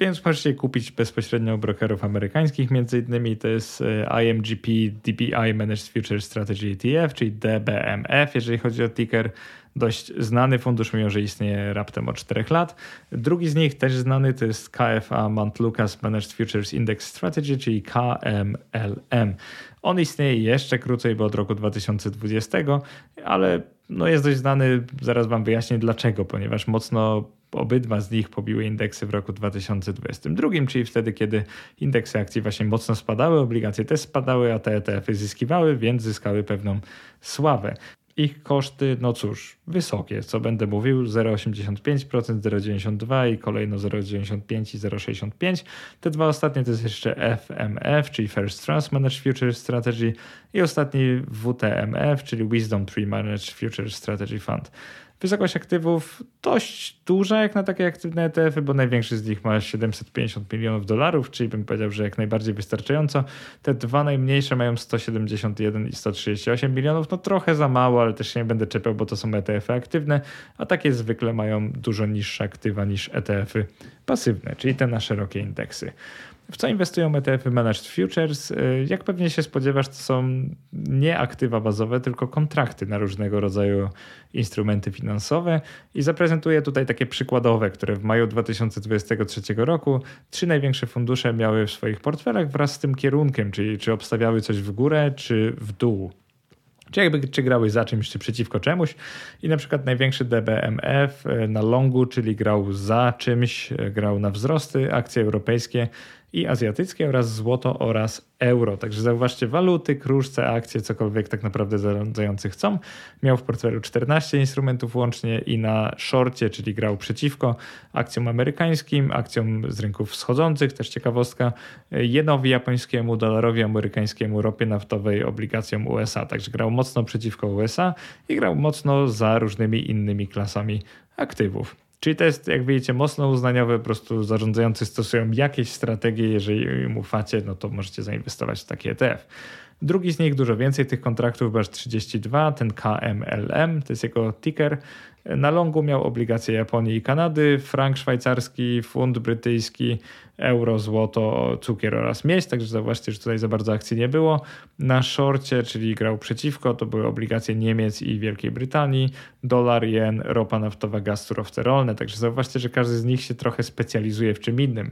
więc możecie kupić bezpośrednio brokerów amerykańskich, między innymi to jest e, IMGP DBI Managed Future Strategy ETF, czyli DBMF, jeżeli chodzi o ticker. Dość znany fundusz, mimo że istnieje raptem od 4 lat. Drugi z nich, też znany, to jest KFA Mount Lucas Managed Futures Index Strategy, czyli KMLM. On istnieje jeszcze krócej, bo od roku 2020, ale no jest dość znany, zaraz Wam wyjaśnię dlaczego, ponieważ mocno obydwa z nich pobiły indeksy w roku 2022, czyli wtedy, kiedy indeksy akcji właśnie mocno spadały, obligacje też spadały, a te ETF-y zyskiwały, więc zyskały pewną sławę. Ich koszty, no cóż, wysokie, co będę mówił, 0,85%, 0,92% i kolejno 0,95 i 0,65. Te dwa ostatnie to jest jeszcze FMF, czyli First Trust Managed Futures Strategy i ostatni WTMF, czyli Wisdom Tree Managed Futures Strategy Fund. Wysokość aktywów dość duża jak na takie aktywne ETF-y, bo największy z nich ma 750 milionów dolarów, czyli bym powiedział, że jak najbardziej wystarczająco. Te dwa najmniejsze mają 171 i 138 milionów, no trochę za mało, ale też się nie będę czepiał, bo to są ETF-y aktywne, a takie zwykle mają dużo niższe aktywa niż ETF-y pasywne, czyli te na szerokie indeksy. W co inwestują ETF-y Managed Futures? Y, jak pewnie się spodziewasz, to są nie aktywa bazowe, tylko kontrakty na różnego rodzaju instrumenty finansowe i zaprezentuję tutaj takie przykładowe, które w maju 2023 roku trzy największe fundusze miały w swoich portfelach wraz z tym kierunkiem, czyli czy obstawiały coś w górę, czy w dół. Czy jakby czy grały za czymś, czy przeciwko czemuś. I na przykład największy DBMF y, na longu, czyli grał za czymś, y, grał na wzrosty, akcje europejskie i azjatyckie oraz złoto oraz euro. Także zauważcie, waluty, kruszce, akcje, cokolwiek tak naprawdę zarządzający chcą. Miał w portfelu 14 instrumentów łącznie i na shorcie, czyli grał przeciwko akcjom amerykańskim, akcjom z rynków wschodzących, też ciekawostka, jenowi japońskiemu, dolarowi amerykańskiemu, ropie naftowej, obligacjom USA. Także grał mocno przeciwko USA i grał mocno za różnymi innymi klasami aktywów. Czyli to jest, jak widzicie, mocno uznaniowe, po prostu zarządzający stosują jakieś strategie, jeżeli im ufacie, no to możecie zainwestować w taki ETF. Drugi z nich, dużo więcej tych kontraktów, bo aż 32, ten KMLM, to jest jego ticker. Na longu miał obligacje Japonii i Kanady, frank szwajcarski, fund brytyjski, euro, złoto, cukier oraz miedź, także zauważcie, że tutaj za bardzo akcji nie było. Na shorcie, czyli grał przeciwko, to były obligacje Niemiec i Wielkiej Brytanii, dolar, jen, ropa naftowa, gaz surowce rolne, także zauważcie, że każdy z nich się trochę specjalizuje w czym innym.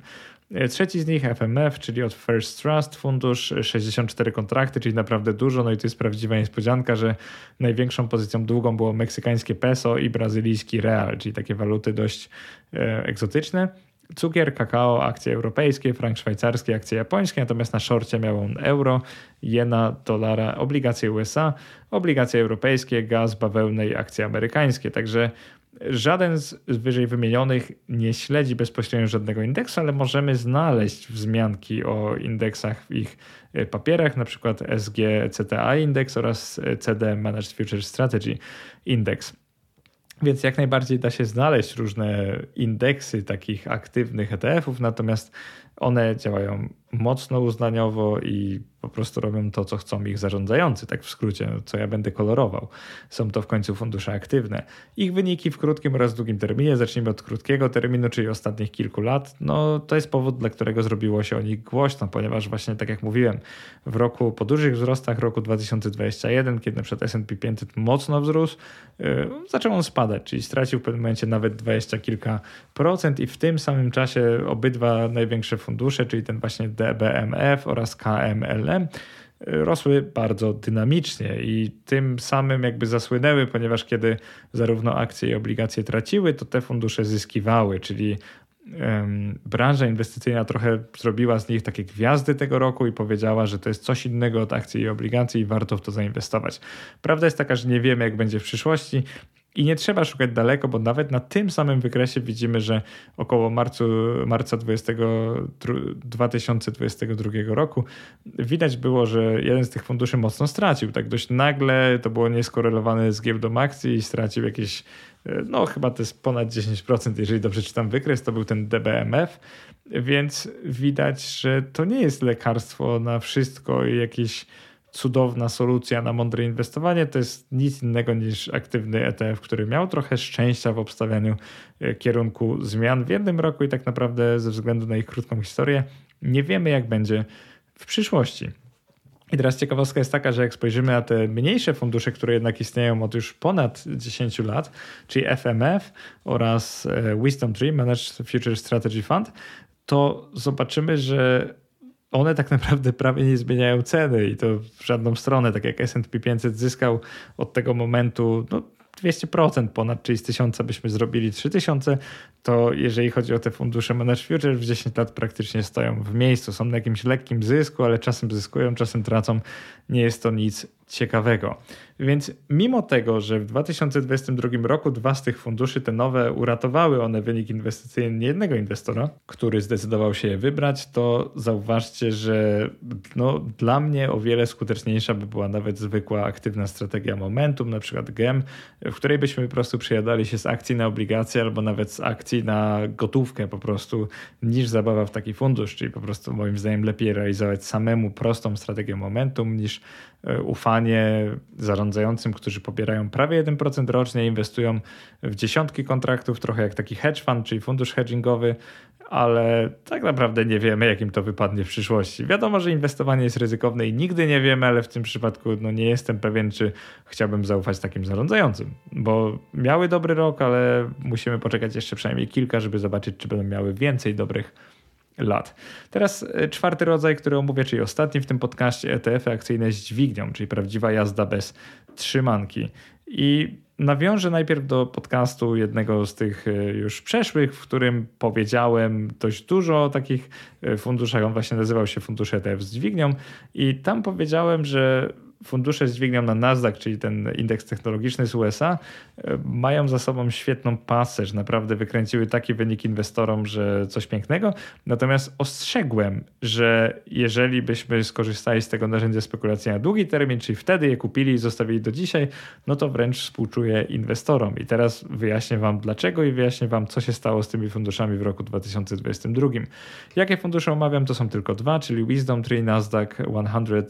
Trzeci z nich FMF, czyli od First Trust Fundusz, 64 kontrakty, czyli naprawdę dużo. No i to jest prawdziwa niespodzianka, że największą pozycją długą było meksykańskie peso i brazylijski real, czyli takie waluty dość e, egzotyczne. Cukier, kakao, akcje europejskie, frank szwajcarski, akcje japońskie, natomiast na szorcie miał on euro, jena, dolara, obligacje USA, obligacje europejskie, gaz, bawełnę i akcje amerykańskie. Także żaden z wyżej wymienionych nie śledzi bezpośrednio żadnego indeksu, ale możemy znaleźć wzmianki o indeksach w ich e, papierach, na przykład SG CTA Index oraz CD Managed Future Strategy Index. Więc jak najbardziej da się znaleźć różne indeksy takich aktywnych ETF-ów, natomiast one działają mocno uznaniowo i po prostu robią to, co chcą ich zarządzający, tak w skrócie, co ja będę kolorował. Są to w końcu fundusze aktywne. Ich wyniki w krótkim oraz długim terminie, zacznijmy od krótkiego terminu, czyli ostatnich kilku lat, no to jest powód, dla którego zrobiło się o nich głośno, ponieważ właśnie tak jak mówiłem, w roku po dużych wzrostach roku 2021, kiedy przykład S&P 500 mocno wzrósł, yy, zaczął on spadać, czyli stracił w pewnym momencie nawet 20 kilka procent i w tym samym czasie obydwa największe fundusze, czyli ten właśnie DBMF oraz KMLM rosły bardzo dynamicznie i tym samym jakby zasłynęły, ponieważ kiedy zarówno akcje i obligacje traciły, to te fundusze zyskiwały, czyli branża inwestycyjna trochę zrobiła z nich takie gwiazdy tego roku i powiedziała, że to jest coś innego od akcji i obligacji i warto w to zainwestować. Prawda jest taka, że nie wiemy jak będzie w przyszłości, i nie trzeba szukać daleko, bo nawet na tym samym wykresie widzimy, że około marcu, marca 20, 2022 roku widać było, że jeden z tych funduszy mocno stracił. Tak dość nagle to było nieskorelowane z giełdą akcji i stracił jakieś, no chyba to jest ponad 10%, jeżeli dobrze czytam wykres, to był ten DBMF. Więc widać, że to nie jest lekarstwo na wszystko i jakieś cudowna solucja na mądre inwestowanie to jest nic innego niż aktywny ETF, który miał trochę szczęścia w obstawianiu e, kierunku zmian w jednym roku i tak naprawdę ze względu na ich krótką historię nie wiemy jak będzie w przyszłości. I teraz ciekawostka jest taka, że jak spojrzymy na te mniejsze fundusze, które jednak istnieją od już ponad 10 lat, czyli FMF oraz e, Wisdom Tree, Managed Future Strategy Fund, to zobaczymy, że one tak naprawdę prawie nie zmieniają ceny i to w żadną stronę, tak jak S&P 500 zyskał od tego momentu no, 200% ponad, czyli z 1000 byśmy zrobili 3000, to jeżeli chodzi o te fundusze Manage Future, w 10 lat praktycznie stoją w miejscu. Są na jakimś lekkim zysku, ale czasem zyskują, czasem tracą. Nie jest to nic ciekawego. Więc mimo tego, że w 2022 roku dwa z tych funduszy, te nowe, uratowały one wynik inwestycyjny niejednego inwestora, który zdecydował się je wybrać, to zauważcie, że no, dla mnie o wiele skuteczniejsza by była nawet zwykła aktywna strategia momentum, na przykład GEM, w której byśmy po prostu przejadali się z akcji na obligacje albo nawet z akcji na gotówkę po prostu, niż zabawa w taki fundusz, czyli po prostu moim zdaniem lepiej realizować samemu prostą strategię momentum niż ufanie zarządzającym, którzy pobierają prawie 1% rocznie, inwestują w dziesiątki kontraktów, trochę jak taki hedge fund, czyli fundusz hedgingowy, ale tak naprawdę nie wiemy, jakim to wypadnie w przyszłości. Wiadomo, że inwestowanie jest ryzykowne i nigdy nie wiemy, ale w tym przypadku no, nie jestem pewien, czy chciałbym zaufać takim zarządzającym, bo miały dobry rok, ale musimy poczekać jeszcze przynajmniej kilka, żeby zobaczyć, czy będą miały więcej dobrych lat. Teraz e, czwarty rodzaj, który omówię, czyli ostatni w tym podcaście, ETF-y akcyjne z dźwignią, czyli prawdziwa jazda bez trzymanki. I nawiążę najpierw do podcastu jednego z tych e, już przeszłych, w którym powiedziałem dość dużo o takich e, funduszach. On właśnie nazywał się Fundusz ETF z dźwignią i tam powiedziałem, że fundusze z dźwignią na Nasdaq, czyli ten indeks technologiczny z USA, e, mają za sobą świetną pasę, że naprawdę wykręciły taki wynik inwestorom, że coś pięknego. Natomiast ostrzegłem, że jeżeli byśmy skorzystali z tego narzędzia spekulacji na długi termin, czyli wtedy je kupili i zostawili do dzisiaj, no to wręcz współczuję inwestorom. I teraz wyjaśnię Wam dlaczego i wyjaśnię Wam, co się stało z tymi funduszami w roku 2022. Jakie fundusze omawiam? To są tylko dwa, czyli Wisdom Tree, Nasdaq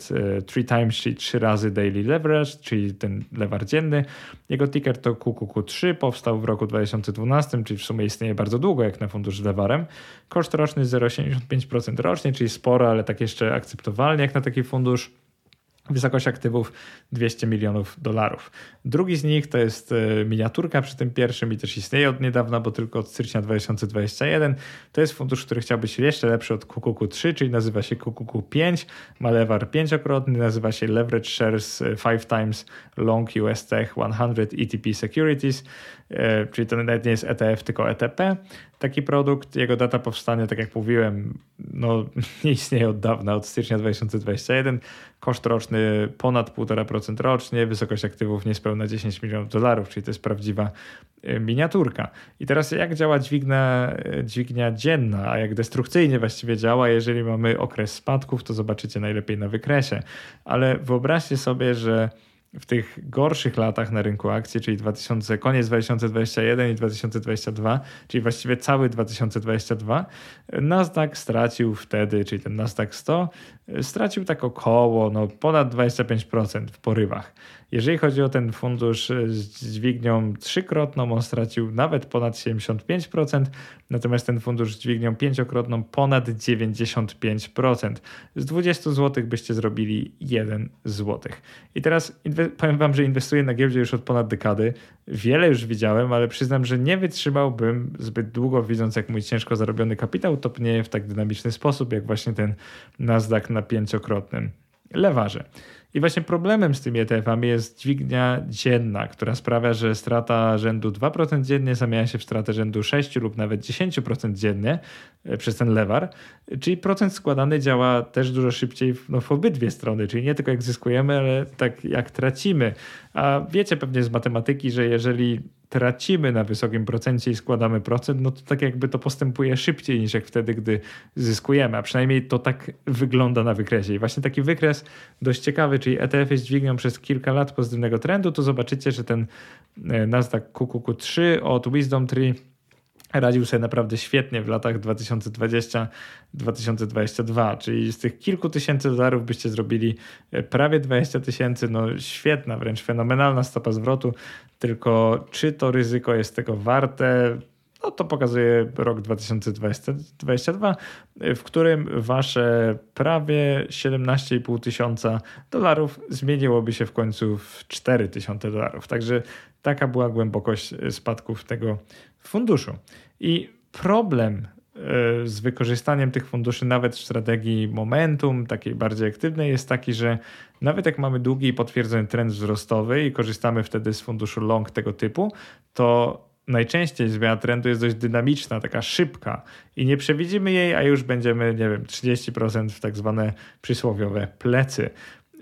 100 Three Times, czyli razy daily leverage, czyli ten lewar dzienny. Jego ticker to QQQ3, powstał w roku 2012, czyli w sumie istnieje bardzo długo jak na fundusz z lewarem. Koszt roczny 0,75% rocznie, czyli sporo, ale tak jeszcze akceptowalnie jak na taki fundusz. Wysokość aktywów 200 milionów dolarów. Drugi z nich to jest e, miniaturka przy tym pierwszym i też istnieje od niedawna, bo tylko od stycznia 2021. To jest fundusz, który chciał być jeszcze lepszy od QQQ3, czyli nazywa się QQQ5, ma lewar pięciokrotny, nazywa się Leverage Shares 5 e, times Long US Tech 100 ETP Securities, e, czyli to nawet nie jest ETF, tylko ETP. Taki produkt, jego data powstania, tak jak mówiłem, no, nie istnieje od dawna, od stycznia 2021. Koszt roczny ponad 1,5% rocznie, wysokość aktywów niespełna 10 milionów dolarów, czyli to jest prawdziwa e, miniaturka. I teraz jak działa dźwignia, e, dźwignia dzienna, a jak destrukcyjnie właściwie działa, jeżeli mamy okres spadków, to zobaczycie najlepiej na wykresie. Ale wyobraźcie sobie, że w tych gorszych latach na rynku akcji, czyli 2000, koniec 2021 i 2022, czyli właściwie cały 2022, Nasdaq stracił wtedy, czyli ten Nasdaq 100, stracił tak około no, ponad 25% w porywach. Jeżeli chodzi o ten fundusz z dźwignią trzykrotną, on stracił nawet ponad 75%, natomiast ten fundusz z dźwignią pięciokrotną ponad 95%. Z 20 zł byście zrobili 1 zł. I teraz powiem Wam, że inwestuję na giełdzie już od ponad dekady. Wiele już widziałem, ale przyznam, że nie wytrzymałbym zbyt długo, widząc jak mój ciężko zarobiony kapitał topnieje w tak dynamiczny sposób, jak właśnie ten Nasdaq na pięciokrotnym lewarze. I właśnie problemem z tymi ETF-ami jest dźwignia dzienna, która sprawia, że strata rzędu 2% dziennie zamienia się w stratę rzędu 6 lub nawet 10% dziennie e, przez ten lewar. Czyli procent składany działa też dużo szybciej no, w obydwie strony, czyli nie tylko jak zyskujemy, ale tak jak tracimy. A wiecie pewnie z matematyki, że jeżeli tracimy na wysokim procencie i składamy procent, no to tak jakby to postępuje szybciej niż jak wtedy, gdy zyskujemy, a przynajmniej to tak wygląda na wykresie. I właśnie taki wykres dość ciekawy, czyli ETF jest dźwignią przez kilka lat pozytywnego trendu, to zobaczycie, że ten e, Nasdaq QQQ3 od Wisdom Tree radził sobie naprawdę świetnie w latach 2020-2022, czyli z tych kilku tysięcy dolarów byście zrobili e, prawie 20 tysięcy, no świetna, wręcz fenomenalna stopa zwrotu, tylko czy to ryzyko jest tego warte? No to pokazuje rok 2022, w którym wasze prawie 17,5 tysiąca dolarów zmieniłoby się w końcu w 4 tysiące dolarów. Także taka była głębokość spadków tego funduszu. I problem e, z wykorzystaniem tych funduszy nawet w strategii momentum, takiej bardziej aktywnej, jest taki, że nawet jak mamy długi i potwierdzony trend wzrostowy i korzystamy wtedy z funduszu long tego typu, to najczęściej zmiana trendu jest dość dynamiczna, taka szybka i nie przewidzimy jej, a już będziemy, nie wiem, 30% w tak zwane przysłowiowe plecy.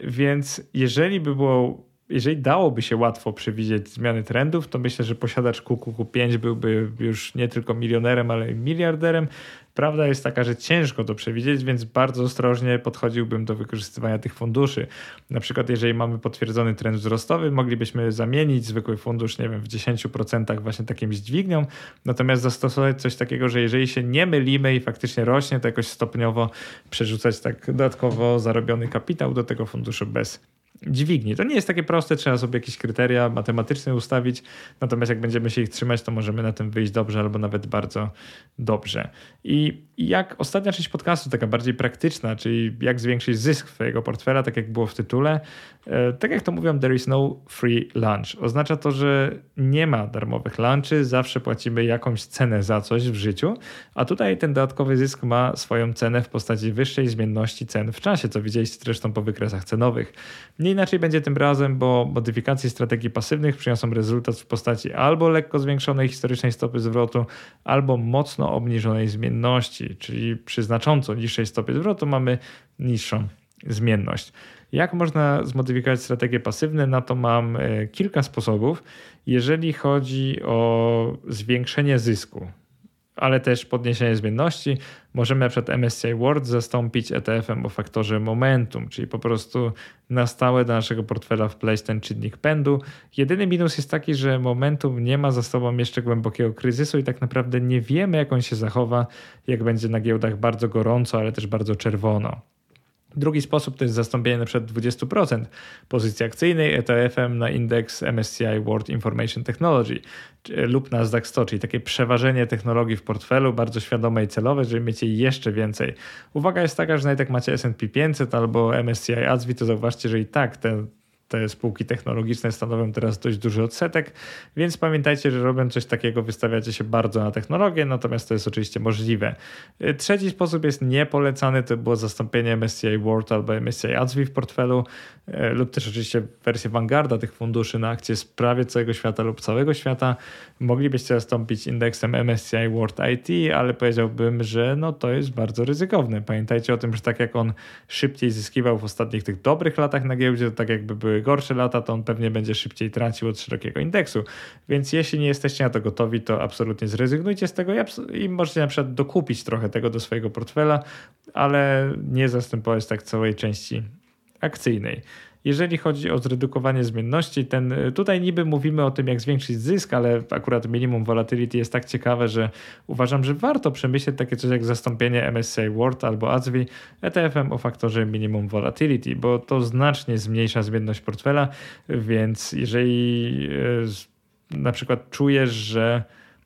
Więc jeżeli by było jeżeli dałoby się łatwo przewidzieć zmiany trendów, to myślę, że posiadacz QQQ5 byłby już nie tylko milionerem, ale i miliarderem. Prawda jest taka, że ciężko to przewidzieć, więc bardzo ostrożnie podchodziłbym do wykorzystywania tych funduszy. Na przykład, jeżeli mamy potwierdzony trend wzrostowy, moglibyśmy zamienić zwykły fundusz, nie wiem, w 10% właśnie takim dźwignią, natomiast zastosować coś takiego, że jeżeli się nie mylimy i faktycznie rośnie, to jakoś stopniowo przerzucać tak dodatkowo zarobiony kapitał do tego funduszu bez dźwigni. To nie jest takie proste, trzeba sobie jakieś kryteria matematyczne ustawić, natomiast jak będziemy się ich trzymać, to możemy na tym wyjść dobrze albo nawet bardzo dobrze. I jak ostatnia część podcastu, taka bardziej praktyczna, czyli jak zwiększyć zysk twojego portfela, tak jak było w tytule, tak jak to mówią, there is no free lunch. Oznacza to, że nie ma darmowych lunchy, zawsze płacimy jakąś cenę za coś w życiu, a tutaj ten dodatkowy zysk ma swoją cenę w postaci wyższej zmienności cen w czasie, co widzieliście zresztą po wykresach cenowych. Nie inaczej będzie tym razem, bo modyfikacje strategii pasywnych przyniosą rezultat w postaci albo lekko zwiększonej historycznej stopy zwrotu, albo mocno obniżonej zmienności, czyli przy znacząco niższej stopie zwrotu mamy niższą zmienność. Jak można zmodyfikować strategie pasywne? Na to mam e, kilka sposobów. Jeżeli chodzi o zwiększenie zysku, ale też podniesienie zmienności. Możemy przykład MSCI World zastąpić ETF-em o faktorze momentum, czyli po prostu na stałe do naszego portfela wpleść ten czynnik pędu. Jedyny minus jest taki, że momentum nie ma za sobą jeszcze głębokiego kryzysu i tak naprawdę nie wiemy, jak on się zachowa, jak będzie na giełdach bardzo gorąco, ale też bardzo czerwono. Drugi sposób to jest zastąpienie przykład 20% pozycji akcyjnej ETF-em na indeks MSCI World Information Technology lub Nasdaq 100, czyli takie przeważenie technologii w portfelu, bardzo świadome i celowe, żeby mieć jej jeszcze więcej. Uwaga jest taka, że nawet jak macie S&P 500 albo MSCI ASWI, to zauważcie, że i tak te te spółki technologiczne stanowią teraz dość duży odsetek, więc pamiętajcie, że robiąc coś takiego wystawiacie się bardzo na technologię, natomiast to jest oczywiście możliwe. Trzeci sposób jest niepolecany, to było zastąpienie MSCI World albo MSCI ADSV w portfelu e, lub też oczywiście wersję Vanguarda tych funduszy na akcje z prawie całego świata lub całego świata. Moglibyście zastąpić indeksem MSCI World IT, ale powiedziałbym, że no to jest bardzo ryzykowne. Pamiętajcie o tym, że tak jak on szybciej zyskiwał w ostatnich tych dobrych latach na giełdzie, to tak jakby były gorsze lata, to on pewnie będzie szybciej tracił od szerokiego indeksu. Więc jeśli nie jesteście na to gotowi, to absolutnie zrezygnujcie z tego i, możecie na przykład dokupić trochę tego do swojego portfela, ale nie zastępować tak całej części akcyjnej. Jeżeli chodzi o zredukowanie zmienności, ten, tutaj niby mówimy o tym, jak zwiększyć zysk, ale akurat minimum volatility jest tak ciekawe, że uważam, że warto przemyśleć takie coś jak zastąpienie MSCI World albo AZWI ETF-em o faktorze minimum volatility, bo to znacznie zmniejsza zmienność portfela, więc jeżeli e, na przykład czujesz, że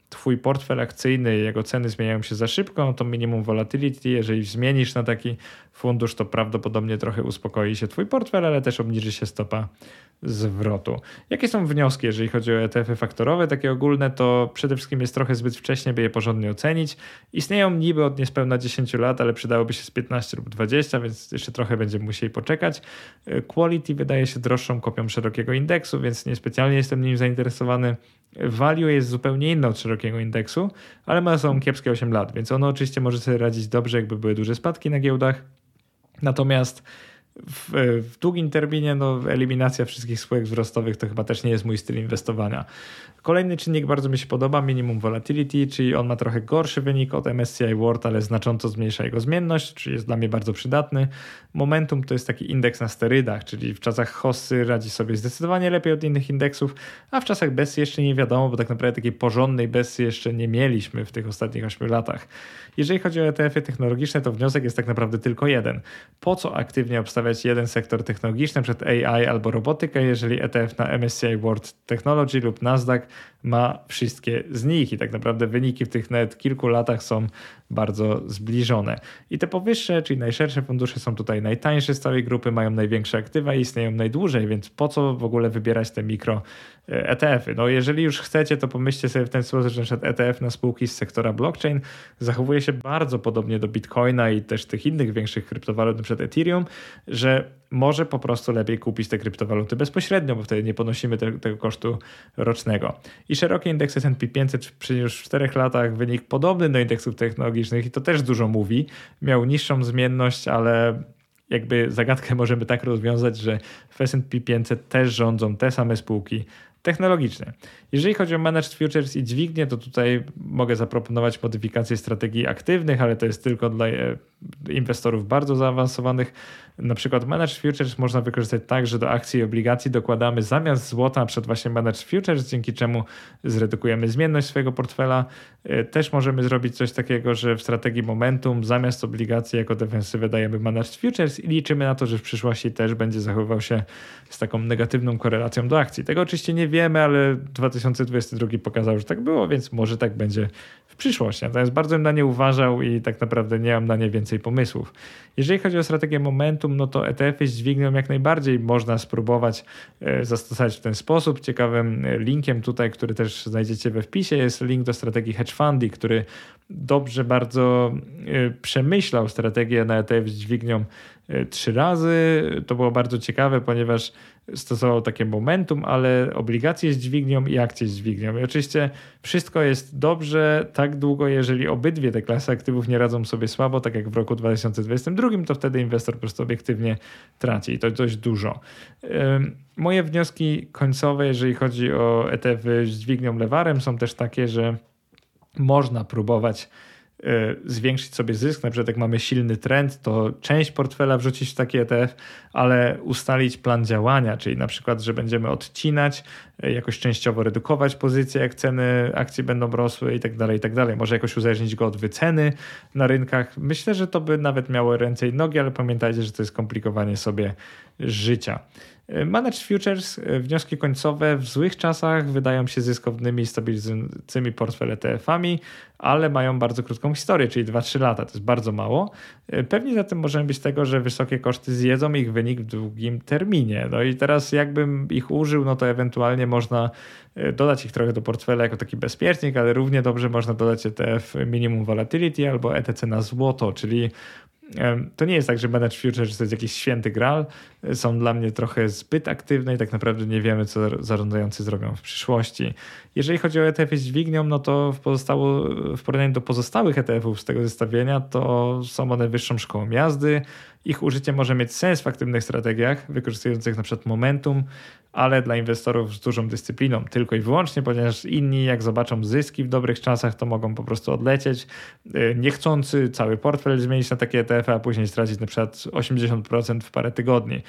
twój portfel akcyjny, jego ceny zmieniają się za szybko, no to minimum volatility, jeżeli zmienisz na taki fundusz, to prawdopodobnie trochę uspokoi się twój portfel, ale też obniży się stopa zwrotu. Jakie są wnioski, jeżeli chodzi o ETF-y faktorowe, takie ogólne, to przede wszystkim jest trochę zbyt wcześnie, by je porządnie ocenić. Istnieją niby od niespełna 10 lat, ale przydałoby się z 15 lub 20, więc jeszcze trochę będziemy musieli poczekać. Quality wydaje się droższą kopią szerokiego indeksu, więc niespecjalnie jestem nim zainteresowany. Value jest zupełnie inne od szerokiego indeksu, ale ma są kiepskie 8 lat, więc ono oczywiście może sobie radzić dobrze, jakby były duże spadki na giełdach. Natomiast w, w, długim terminie no, eliminacja wszystkich spółek wzrostowych to chyba też nie jest mój styl inwestowania. Kolejny czynnik bardzo mi się podoba, minimum volatility, czyli on ma trochę gorszy wynik od MSCI World, ale znacząco zmniejsza jego zmienność, czyli jest dla mnie bardzo przydatny. Momentum to jest taki indeks na sterydach, czyli w czasach hossy radzi sobie zdecydowanie lepiej od innych indeksów, a w czasach Bessy jeszcze nie wiadomo, bo tak naprawdę takiej porządnej Bessy jeszcze nie mieliśmy w tych ostatnich 8 latach. Jeżeli chodzi o ETF-y technologiczne, to wniosek jest tak naprawdę tylko jeden. Po co aktywnie obstawiać jeden sektor technologiczny, przed AI albo robotykę, jeżeli ETF na MSCI World Technology lub Nasdaq ma wszystkie z nich. I tak naprawdę wyniki w tych nawet kilku latach są bardzo zbliżone. I te powyższe, czyli najszersze fundusze są tutaj najtańsze z całej grupy, mają największe aktywa i istnieją najdłużej, więc po co w ogóle wybierać te mikro ETF-y? No jeżeli już chcecie, to pomyślcie sobie w ten sposób, że na ETF na spółki z sektora blockchain zachowuje się bardzo podobnie do Bitcoina i też tych innych większych kryptowalut, np. Ethereum, że może po prostu lepiej kupić te kryptowaluty bezpośrednio, bo wtedy nie ponosimy te, tego kosztu rocznego. I szeroki indeks S&P 500 przy już 4 latach wynik podobny do indeksów technologicznych i to też dużo mówi. Miał niższą zmienność, ale jakby zagadkę możemy tak rozwiązać, że w S&P 500 też rządzą te same spółki technologiczne. Jeżeli chodzi o Managed Futures i dźwignię, to tutaj mogę zaproponować modyfikację strategii aktywnych, ale to jest tylko dla e, inwestorów bardzo zaawansowanych. Na przykład Managed Futures można wykorzystać tak, że do akcji i obligacji dokładamy zamiast złota przed właśnie Managed Futures, dzięki czemu zredukujemy zmienność swojego portfela. E, też możemy zrobić coś takiego, że w strategii momentum zamiast obligacji jako defensywę dajemy Managed Futures i liczymy na to, że w przyszłości też będzie zachowywał się z taką negatywną korelacją do akcji. Tego oczywiście nie wiemy, ale 2022 pokazał, że tak było, więc może tak będzie w przyszłości. Natomiast bardzo bym na nie uważał i tak naprawdę nie mam na nie więcej pomysłów. Jeżeli chodzi o strategię momentum, no to ETF-y z dźwignią jak najbardziej można spróbować e, zastosować w ten sposób. Ciekawym e, linkiem tutaj, który też znajdziecie we wpisie, jest link do strategii hedge fundy, który dobrze bardzo e, przemyślał strategię na ETF z dźwignią trzy razy. To było bardzo ciekawe, ponieważ stosował takie momentum, ale obligacje z dźwignią i akcje z dźwignią. I oczywiście wszystko jest dobrze tak długo, jeżeli obydwie te klasy aktywów nie radzą sobie słabo, tak jak w roku 2022, to wtedy inwestor po prostu obiektywnie traci i to dość dużo. Moje wnioski końcowe, jeżeli chodzi o ETF z dźwignią lewarem, są też takie, że można próbować zwiększyć sobie zysk, na przykład jak mamy silny trend, to część portfela wrzucić w taki ETF, ale ustalić plan działania, czyli na przykład, że będziemy odcinać, e, jakoś częściowo redukować pozycje, jak ceny akcji będą rosły i tak dalej, i tak dalej. Może jakoś uzależnić go od wyceny na rynkach. Myślę, że to by nawet miało ręce i nogi, ale pamiętajcie, że to jest komplikowanie sobie życia. Managed Futures, e, wnioski końcowe w złych czasach wydają się zyskownymi, stabilizującymi portfel ETF-ami, ale mają bardzo krótką historię, czyli 2-3 lata. To jest bardzo mało. E, pewnie za tym możemy być tego, że wysokie koszty zjedzą ich wynik w długim terminie. No i teraz jakbym ich użył, no to ewentualnie można e, dodać ich trochę do portfela jako taki bezpiecznik, ale równie dobrze można dodać ETF minimum volatility albo ETC na złoto, czyli to nie jest tak, że Managed Futures to jest jakiś święty gral. Są dla mnie trochę zbyt aktywne i tak naprawdę nie wiemy, co zarządzający zrobią w przyszłości. Jeżeli chodzi o ETF z dźwignią, no to w, pozostało, w porównaniu do pozostałych ETF-ów z tego zestawienia, to są one wyższą szkołą jazdy. Ich użycie może mieć sens w aktywnych strategiach, wykorzystujących na przykład momentum, ale dla inwestorów z dużą dyscypliną tylko i wyłącznie, ponieważ inni jak zobaczą zyski w dobrych czasach, to mogą po prostu odlecieć, y, niechcący cały portfel zmienić na takie ETF, a później stracić na przykład 80% w parę tygodni.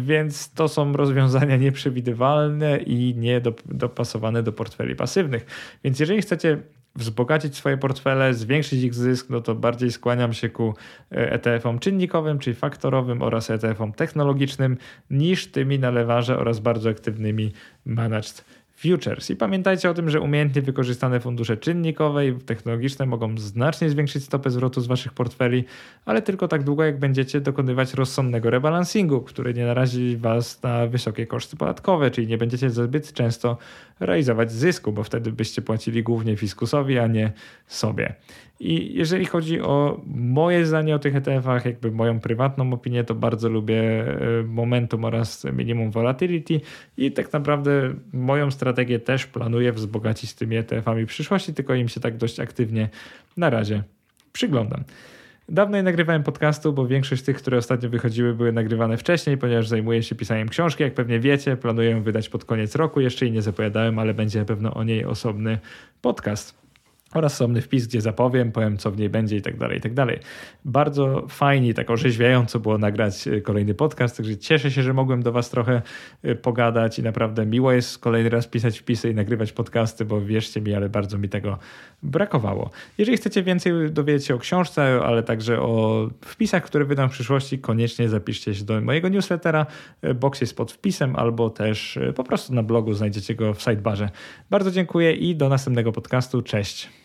Więc to są rozwiązania nieprzewidywalne i niedopasowane do portfeli pasywnych. Więc jeżeli chcecie wzbogacić swoje portfele, zwiększyć ich zysk, no to bardziej skłaniam się ku e, ETF-om czynnikowym, czyli faktorowym oraz ETF-om technologicznym niż tymi na lewarze oraz bardzo aktywnymi managed futures. I pamiętajcie o tym, że umiejętnie wykorzystane fundusze czynnikowe i technologiczne mogą znacznie zwiększyć stopę zwrotu z waszych portfeli, ale tylko tak długo, jak będziecie dokonywać rozsądnego rebalansingu, który nie narazi was na wysokie koszty podatkowe, czyli nie będziecie zbyt często realizować zysku, bo wtedy byście płacili głównie fiskusowi, a nie sobie. I jeżeli chodzi o moje zdanie o tych ETF-ach, jakby moją prywatną opinię, to bardzo lubię e, momentum oraz minimum volatility i tak naprawdę moją strategię też planuję wzbogacić tymi ETF-ami w przyszłości, tylko im się tak dość aktywnie na razie przyglądam. Dawno nie nagrywałem podcastu, bo większość tych, które ostatnio wychodziły, były nagrywane wcześniej, ponieważ zajmuję się pisaniem książki. Jak pewnie wiecie, planuję wydać pod koniec roku. Jeszcze jej nie zapowiadałem, ale będzie pewno o niej osobny podcast oraz osobny wpis, gdzie zapowiem, powiem co w niej będzie i tak dalej, i tak dalej. Bardzo fajnie, tak orzeźwiająco było nagrać e, kolejny podcast, także cieszę się, że mogłem do Was trochę e, pogadać i naprawdę miło jest kolejny raz pisać wpisy i nagrywać podcasty, bo wierzcie mi, ale bardzo mi tego brakowało. Jeżeli chcecie więcej dowiedzieć się o książce, ale także o wpisach, które wydam w przyszłości, koniecznie zapiszcie się do mojego newslettera. E, box jest pod wpisem albo też po prostu na blogu znajdziecie go w sidebarze. Bardzo dziękuję i do następnego podcastu. Cześć.